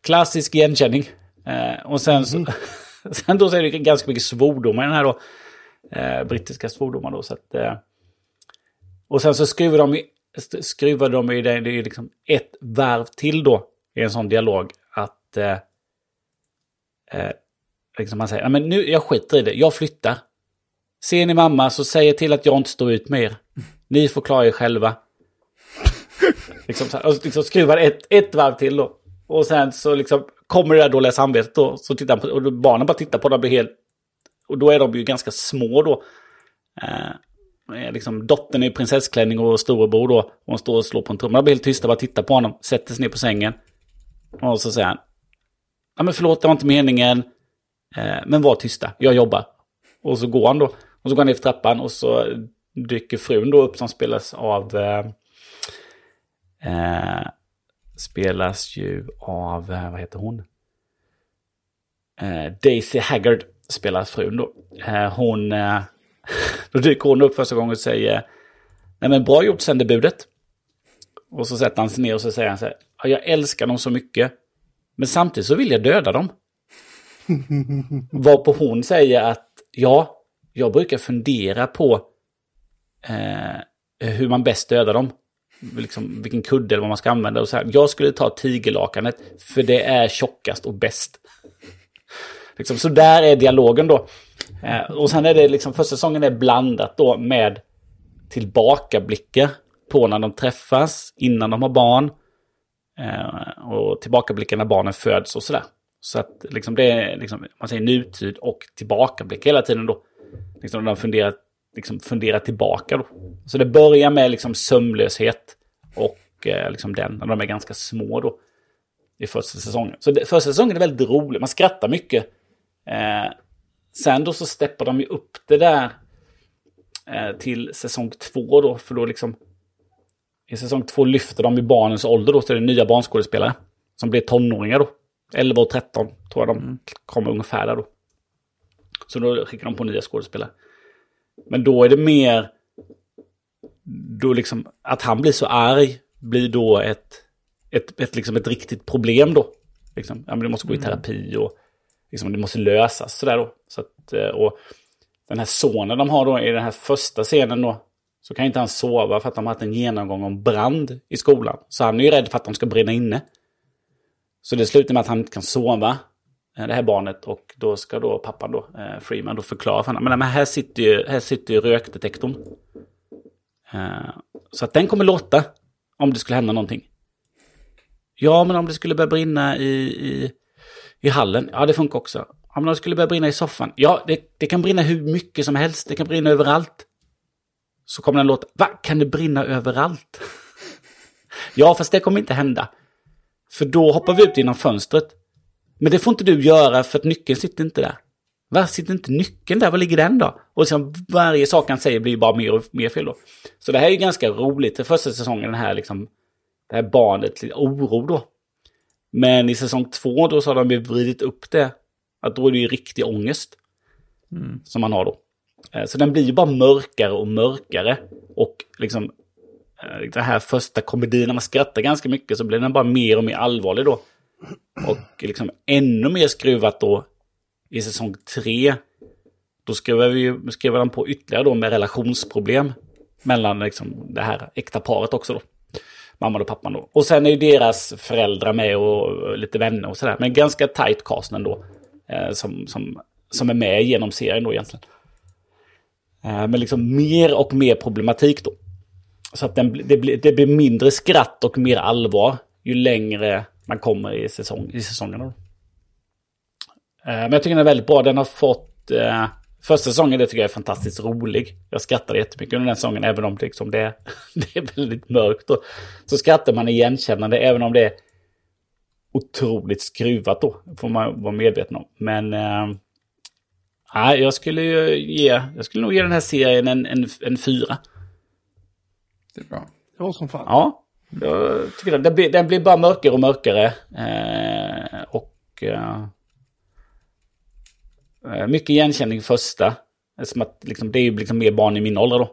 Klassisk igenkänning. Eh, och sen, så, mm. sen då så är det ganska mycket svordomar i den här då. Eh, brittiska svordomar då. Så att, eh, och sen så skruvar de, skruvar de i det, det är liksom ett varv till då. I en sån dialog. Att liksom man säger, men nu, jag skiter i det, jag flyttar. Ser ni mamma så säger till att jag inte står ut med er. Ni får klara er själva. liksom, så liksom skruvar ett, ett varv till då. Och sen så liksom kommer det där dåliga samvetet då. Så tittar på, och barnen bara tittar på det och blir helt... Och då är de ju ganska små då. Eh, eh, liksom, dottern är i prinsessklänning och storebror då. Och hon står och slår på en trumma. De blir helt tysta, bara tittar på honom. Sätter sig ner på sängen. Och så säger han, ja men förlåt det var inte meningen, eh, men var tysta, jag jobbar. Och så går han då, och så går han ner för trappan och så dyker frun då upp som spelas av, eh, eh, spelas ju av, eh, vad heter hon? Eh, Daisy Haggard spelar frun då. Eh, hon, då dyker hon upp första gången och säger, nej men bra gjort sändebudet. Och så sätter han sig ner och så säger han så här, "Ja, jag älskar dem så mycket. Men samtidigt så vill jag döda dem. Varpå hon säger att ja, jag brukar fundera på eh, hur man bäst dödar dem. Liksom, vilken kudde eller vad man ska använda. Och så här. Jag skulle ta tigerlakanet för det är tjockast och bäst. liksom, så där är dialogen då. Eh, och sen är det liksom, första säsongen är blandat då med tillbakablickar på när de träffas, innan de har barn. Eh, och tillbakablickar när barnen föds och sådär. Så att liksom det är liksom, man säger nutid och tillbakablick hela tiden då. Liksom de funderar, liksom funderar tillbaka då. Så det börjar med liksom sömnlöshet och eh, liksom den, när de är ganska små då. I första säsongen. Så det, första säsongen är väldigt rolig, man skrattar mycket. Eh, sen då så steppar de ju upp det där eh, till säsong två då, för då liksom i säsong två lyfter de i barnens ålder då, så är det nya barnskådespelare. Som blir tonåringar då. 11 och 13 tror jag de kommer ungefär där då. Så då skickar de på nya skådespelare. Men då är det mer... Då liksom, att han blir så arg blir då ett, ett, ett, liksom ett riktigt problem då. Liksom, ja, men det måste gå i terapi och liksom, det måste lösas sådär då. Så att, eh, och den här sonen de har då i den här första scenen då. Så kan inte han sova för att de har haft en genomgång om brand i skolan. Så han är ju rädd för att de ska brinna inne. Så det slutar med att han inte kan sova, Eh, det här barnet. Och då ska då pappan då, eh, Freeman, då förklara för honom. Men, men här sitter ju, här sitter ju rökdetektorn. Eh, så att den kommer låta om det skulle hända någonting. Ja, men om det skulle börja brinna i, i, i hallen. Ja, det funkar också. Ja, men om det skulle börja brinna i soffan. Ja, det, det kan brinna hur mycket som helst. Det kan brinna överallt. Så kommer den låta. Va? Kan det brinna överallt? ja, fast det kommer inte hända. För då hoppar vi ut genom fönstret. Men det får inte du göra för att nyckeln sitter inte där. Var sitter inte nyckeln där? Var ligger den då? Och liksom varje sak han säger blir bara mer och mer fel då. Så det här är ju ganska roligt. Den första säsongen, den här liksom, det här barnet, lite oro då. Men i säsong två då så har de ju vridit upp det. Att då är det ju riktig ångest. Som man har då. Eh, Så den blir ju bara mörkare och mörkare. Och liksom eh, den här första komedin när man skrattar ganska mycket så blir den bara mer och mer allvarlig då. Och liksom ännu mer skruvat då i säsong tre. Då skruvar, vi, ju- skruvar på ytterligare då med relationsproblem. Mellan liksom det här äkta paret också då. Mamman och pappan då. Och sen är ju deras föräldrar med och lite vänner och sådär. Men ganska tight cast ändå. Eh, som, som, som är med genom serien då egentligen. Eh, men liksom mer och mer problematik då. Så att den, det, blir, det blir mindre skratt och mer allvar ju längre man kommer i, säsong, i säsongerna. Eh, Men jag tycker den är väldigt bra. Den har fått... Eh, första säsongen det tycker jag är fantastiskt rolig. Jag skrattade jättemycket under den säsongen även om det, liksom det, det är väldigt mörkt. Då. Så skrattar man igenkännande även om det är otroligt skruvat då. får man vara medveten om. Men... Eh, nej, jag skulle ju ge... Jag skulle nog ge den här serien en, en, en fyra. Det är bra. Ja, som fan. Ja, jag tycker den, den, blir, den blir bara mörkare och mörkare. Eh, och eh, eh mycket igenkänning första. Som att liksom, det är ju liksom mer barn i min ålder då.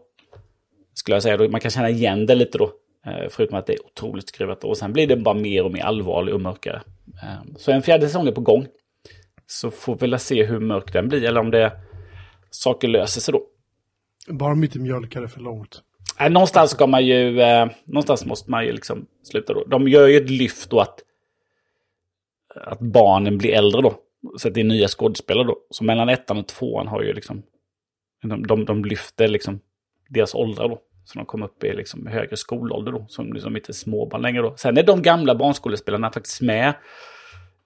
Skulle jag säga. Då. Man kan känna igen det lite då. Eh, förutom att det är otroligt skruvat. Och sen blir det bara mer och mer allvarlig och mörkare. Eh, så en fjärde säsong är på gång. Så får vi väl se hur mörk den blir. Eller om det saker löser sig då. Bara om inte mjölkar det för långt. Äh, någonstans ska man ju, eh, någonstans måste man ju liksom sluta då. De gör ju ett lyft då att, att barnen blir äldre då. Så att det är nya skådespelare då. Så mellan ettan och tvåan har ju liksom, de, de, de lyfter liksom deras åldrar då. Så de kommer upp i liksom högre skolålder då. Som liksom inte är småbarn längre då. Sen är de gamla barnskådespelarna faktiskt med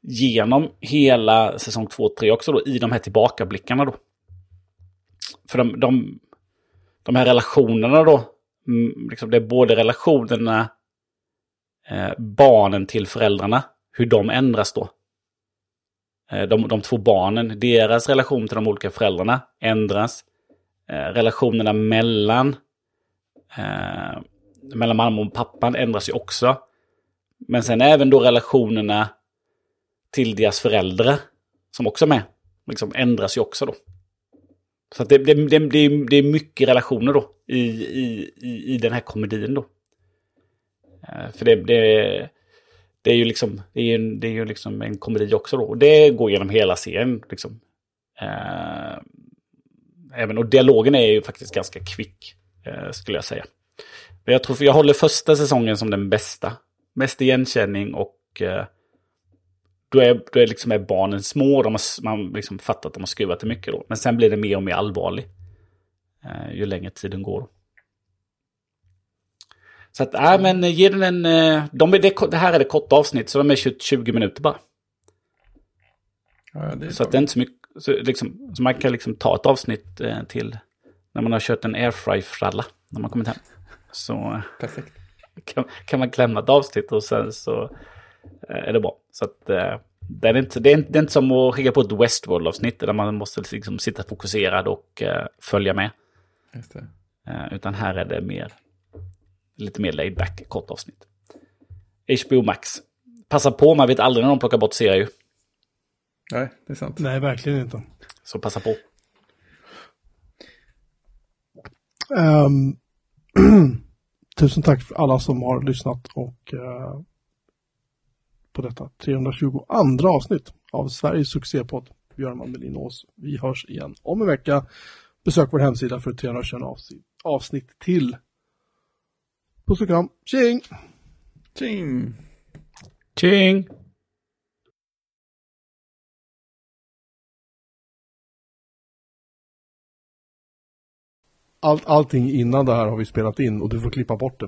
genom hela säsong två och tre också då. I de här tillbakablickarna då. För de, de, de här relationerna då. Mm, liksom det är både relationerna, eh, barnen till föräldrarna. hur de ändras då. Eh, de, de två barnen, deras relation till de olika föräldrarna ändras. Eh, relationerna mellan, eh, mellan mamma och pappan ändras ju också. Men sen även då relationerna till deras föräldrar, som också är med, liksom ändras ju också då. Så att det, det, det, det, är, det är mycket relationer då i, i, i, i den här komedin då. Eh, för det, det, det är ju liksom, det är det är ju liksom en komedi också då. Och det går genom hela serien liksom. Eh, även, och dialogen är ju faktiskt ganska kvick, eh, skulle jag säga. Men jag tror, jag håller första säsongen som den bästa. Mest igenkänning och då är, då är, liksom är barnen små. De har, man liksom fattar att de har skruvat det mycket då. Men sen blir det mer och mer allvarlig. Eh, ju längre tiden går. Så att, äh, men ge den en... eh, De det, det här är det korta avsnitt, så de är 20, 20 minuter bara. Ja, Så att det är inte så mycket... Så, liksom, så man kan liksom ta ett avsnitt eh, till när man har kört en airfry-fralla. När man kommit hem. Så eh, perfekt. kan, kan man klämma ett avsnitt och sen så eh, är det bra. Så att eh, det, är inte, det, är inte, det är inte som att skicka på ett Westworld-avsnitt där man måste liksom sitta fokuserad och eh, följa med. Just det. Eh, utan här är det mer, lite mer laid back, kort avsnitt. HBO Max. Passa på, man vet aldrig när de plockar bort serier. Nej, det är sant. Nej, verkligen inte. Så passa på. Ehm, tusen tack för alla som har lyssnat och eh, på detta 322 avsnitt av Sveriges succépodd Björn Melin Ås. Vi hörs igen om en vecka. Besök vår hemsida för 321 avsnitt, avsnitt till. Puss och kram. Tjing! Tjing! Tjing! Allt, allting innan det här har vi spelat in och du får klippa bort det.